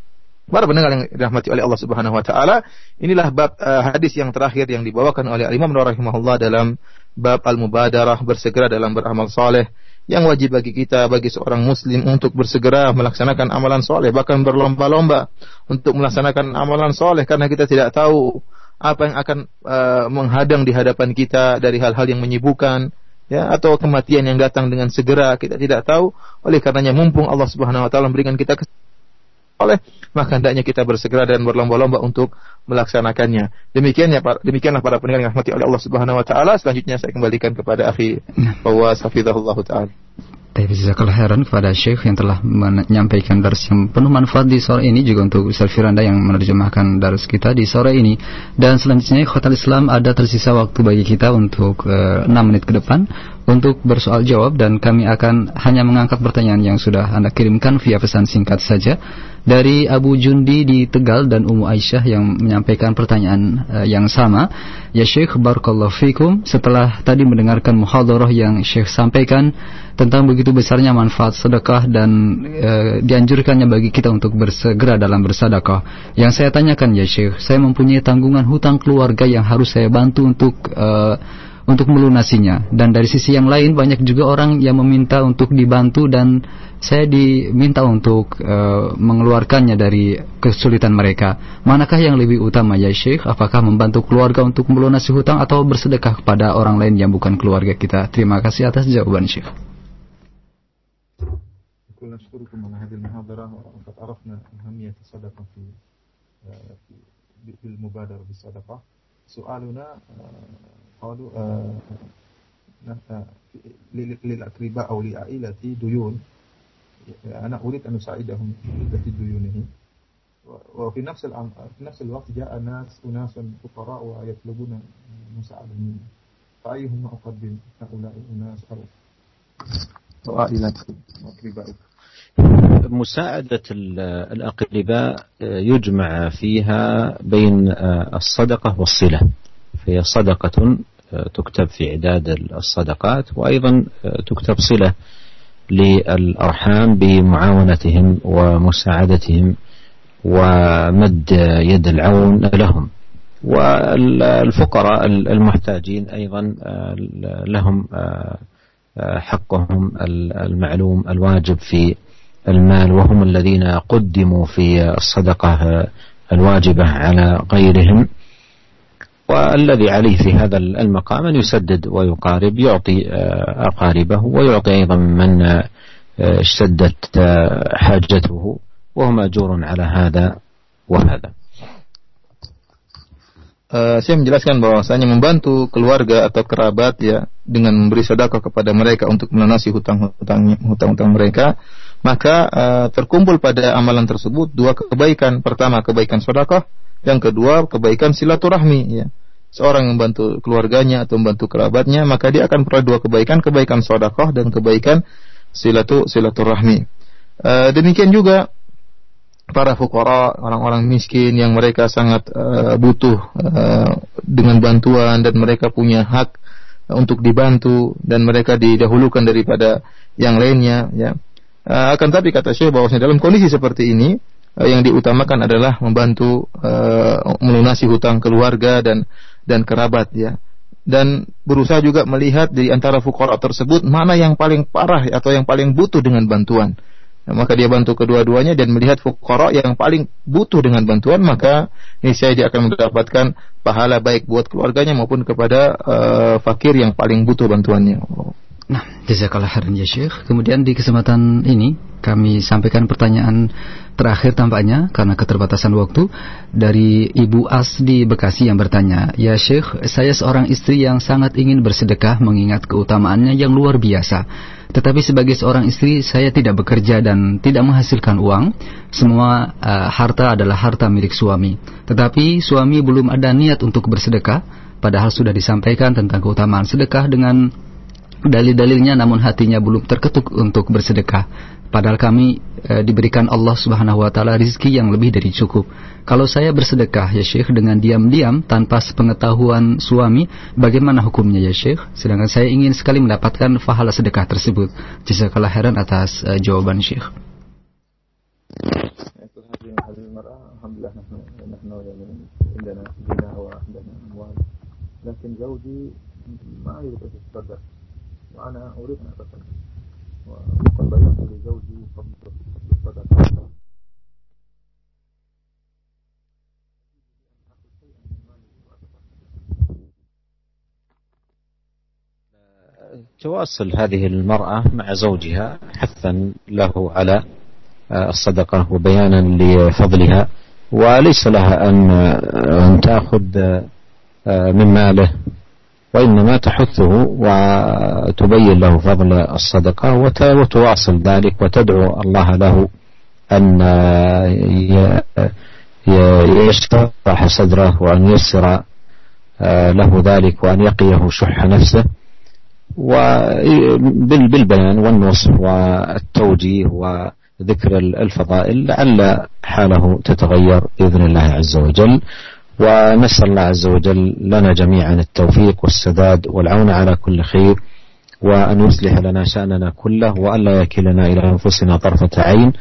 Para pendengar yang dirahmati oleh Allah Subhanahu wa taala, inilah bab uh, hadis yang terakhir yang dibawakan oleh Imam rahimahullah dalam bab al-mubadarah bersegera dalam beramal saleh yang wajib bagi kita bagi seorang muslim untuk bersegera melaksanakan amalan soleh bahkan berlomba-lomba untuk melaksanakan amalan soleh karena kita tidak tahu apa yang akan uh, menghadang di hadapan kita dari hal-hal yang menyibukkan ya atau kematian yang datang dengan segera kita tidak tahu. Oleh karenanya mumpung Allah Subhanahu wa taala memberikan kita oleh maka hendaknya kita bersegera dan berlomba-lomba untuk melaksanakannya. Demikiannya demikianlah para pendengar yang rahmati oleh Allah Subhanahu wa taala. Selanjutnya saya kembalikan kepada akhi bahwa Safidahullah taala. Tapi jazakallah heran kepada Syekh yang telah menyampaikan dars yang penuh manfaat di sore ini juga untuk Ustaz Firanda yang menerjemahkan dars kita di sore ini. Dan selanjutnya Khotal Islam ada tersisa waktu bagi kita untuk uh, eh, 6 menit ke depan untuk bersoal jawab dan kami akan hanya mengangkat pertanyaan yang sudah Anda kirimkan via pesan singkat saja dari Abu Jundi di Tegal dan Ummu Aisyah yang menyampaikan pertanyaan uh, yang sama. Ya Syekh barakallahu fikum setelah tadi mendengarkan muhadharah yang Syekh sampaikan tentang begitu besarnya manfaat sedekah dan e, dianjurkannya bagi kita untuk bersegera dalam bersedekah. Yang saya tanyakan ya Syekh, saya mempunyai tanggungan hutang keluarga yang harus saya bantu untuk e, untuk melunasinya. Dan dari sisi yang lain banyak juga orang yang meminta untuk dibantu dan saya diminta untuk e, mengeluarkannya dari kesulitan mereka. Manakah yang lebih utama ya Syekh? Apakah membantu keluarga untuk melunasi hutang atau bersedekah kepada orang lain yang bukan keluarga kita? Terima kasih atas jawaban Syekh. نشكركم على هذه المحاضرة وقد عرفنا أهمية الصدقة في بالمبادرة بالصدقة سؤالنا قالوا للأقرباء أو لعائلتي ديون. أنا أريد أن أساعدهم في ديونهم وفي نفس في نفس الوقت جاء ناس أناس فقراء ويطلبون مساعدة مني فأيهما أقدم؟ هؤلاء الناس أو عائلتي وأقربائي مساعدة الأقرباء يجمع فيها بين الصدقة والصلة. فهي صدقة تكتب في عداد الصدقات وأيضا تكتب صلة للأرحام بمعاونتهم ومساعدتهم ومد يد العون لهم. والفقراء المحتاجين أيضا لهم حقهم المعلوم الواجب في المال وهم الذين قدموا في الصدقة الواجبة على غيرهم. والذي عليه في هذا المقام أن يسدد ويقارب يعطي أقاربه ويعطي أيضا من اشتدت حاجته وهو مأجور على هذا وهذا Uh, saya menjelaskan bahwasanya membantu keluarga atau kerabat ya dengan memberi sedekah kepada mereka untuk melunasi hutang-hutang hutang-hutang mereka maka uh, terkumpul pada amalan tersebut dua kebaikan pertama kebaikan sedekah yang kedua kebaikan silaturahmi ya seorang yang membantu keluarganya atau membantu kerabatnya maka dia akan peroleh dua kebaikan kebaikan sedekah dan kebaikan silatu silaturahmi uh, demikian juga para fukara, orang-orang miskin yang mereka sangat uh, butuh uh, dengan bantuan dan mereka punya hak untuk dibantu dan mereka didahulukan daripada yang lainnya ya. Akan tapi kata Syekh bahwasanya dalam kondisi seperti ini yang diutamakan adalah membantu uh, melunasi hutang keluarga dan dan kerabat ya. Dan berusaha juga melihat di antara fukara tersebut mana yang paling parah atau yang paling butuh dengan bantuan maka dia bantu kedua-duanya dan melihat fukara yang paling butuh dengan bantuan maka niscaya dia akan mendapatkan pahala baik buat keluarganya maupun kepada uh, fakir yang paling butuh bantuannya. Nah, jazakallah khairan ya Syekh. Kemudian di kesempatan ini kami sampaikan pertanyaan terakhir tampaknya karena keterbatasan waktu dari Ibu As di Bekasi yang bertanya, "Ya Syekh, saya seorang istri yang sangat ingin bersedekah mengingat keutamaannya yang luar biasa. Tetapi sebagai seorang istri saya tidak bekerja dan tidak menghasilkan uang. Semua uh, harta adalah harta milik suami. Tetapi suami belum ada niat untuk bersedekah, padahal sudah disampaikan tentang keutamaan sedekah dengan dalil-dalilnya namun hatinya belum terketuk untuk bersedekah. Padahal kami e, diberikan Allah Subhanahu wa taala rizki yang lebih dari cukup. Kalau saya bersedekah ya Syekh dengan diam-diam tanpa sepengetahuan suami, bagaimana hukumnya ya Syekh? Sedangkan saya ingin sekali mendapatkan pahala sedekah tersebut. Jazakallah heran atas e, jawaban Syekh. وأنا أريد أتصدق وقد بينت لزوجي فضل الصدقة تواصل هذه المرأة مع زوجها حثا له على الصدقة وبيانا لفضلها وليس لها أن تأخذ من ماله وإنما تحثه وتبين له فضل الصدقة وتواصل ذلك وتدعو الله له أن يشرح صدره وأن ييسر له ذلك وأن يقيه شح نفسه. وبالبيان والنصح والتوجيه وذكر الفضائل لعل حاله تتغير بإذن الله عز وجل. ونسأل الله عز وجل لنا جميعا التوفيق والسداد والعون على كل خير وأن يصلح لنا شأننا كله وأن لا يكلنا إلى أنفسنا طرفة عين.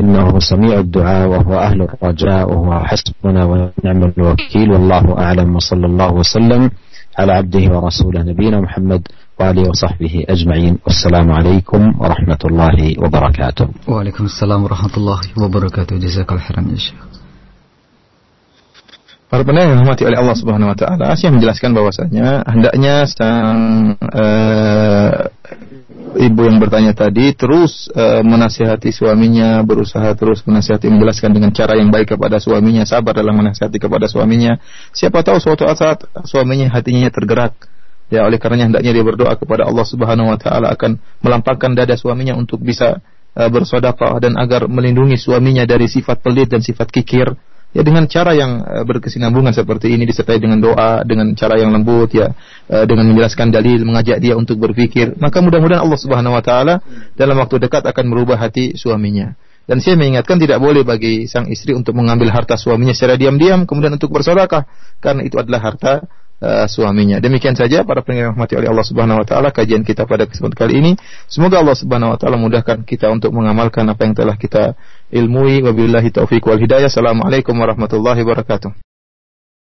إنه سميع الدعاء وهو أهل الرجاء وهو حسبنا ونعم الوكيل. والله أعلم وصلى الله وسلم على عبده ورسوله نبينا محمد وآله وصحبه أجمعين. والسلام عليكم ورحمة الله وبركاته. وعليكم السلام ورحمة الله وبركاته. جزاك الله خيرا يا شيخ. Para pendengar yang dirahmati oleh Allah Subhanahu wa taala, Asyik menjelaskan bahwasanya hendaknya sang uh, ibu yang bertanya tadi terus uh, menasihati suaminya, berusaha terus menasihati menjelaskan dengan cara yang baik kepada suaminya, sabar dalam menasihati kepada suaminya. Siapa tahu suatu saat suaminya hatinya tergerak. Ya oleh karenanya hendaknya dia berdoa kepada Allah Subhanahu wa taala akan melampangkan dada suaminya untuk bisa uh, bersedekah dan agar melindungi suaminya dari sifat pelit dan sifat kikir ya dengan cara yang uh, berkesinambungan seperti ini disertai dengan doa dengan cara yang lembut ya uh, dengan menjelaskan dalil mengajak dia untuk berpikir maka mudah-mudahan Allah Subhanahu wa taala dalam waktu dekat akan merubah hati suaminya. Dan saya mengingatkan tidak boleh bagi sang istri untuk mengambil harta suaminya secara diam-diam kemudian untuk bersedekah karena itu adalah harta uh, suaminya. Demikian saja para pendengar rahmati oleh Allah Subhanahu wa taala kajian kita pada kesempatan kali ini. Semoga Allah Subhanahu wa taala mudahkan kita untuk mengamalkan apa yang telah kita ilmui. Wabillahi taufiq wal hidayah. Assalamualaikum warahmatullahi wabarakatuh.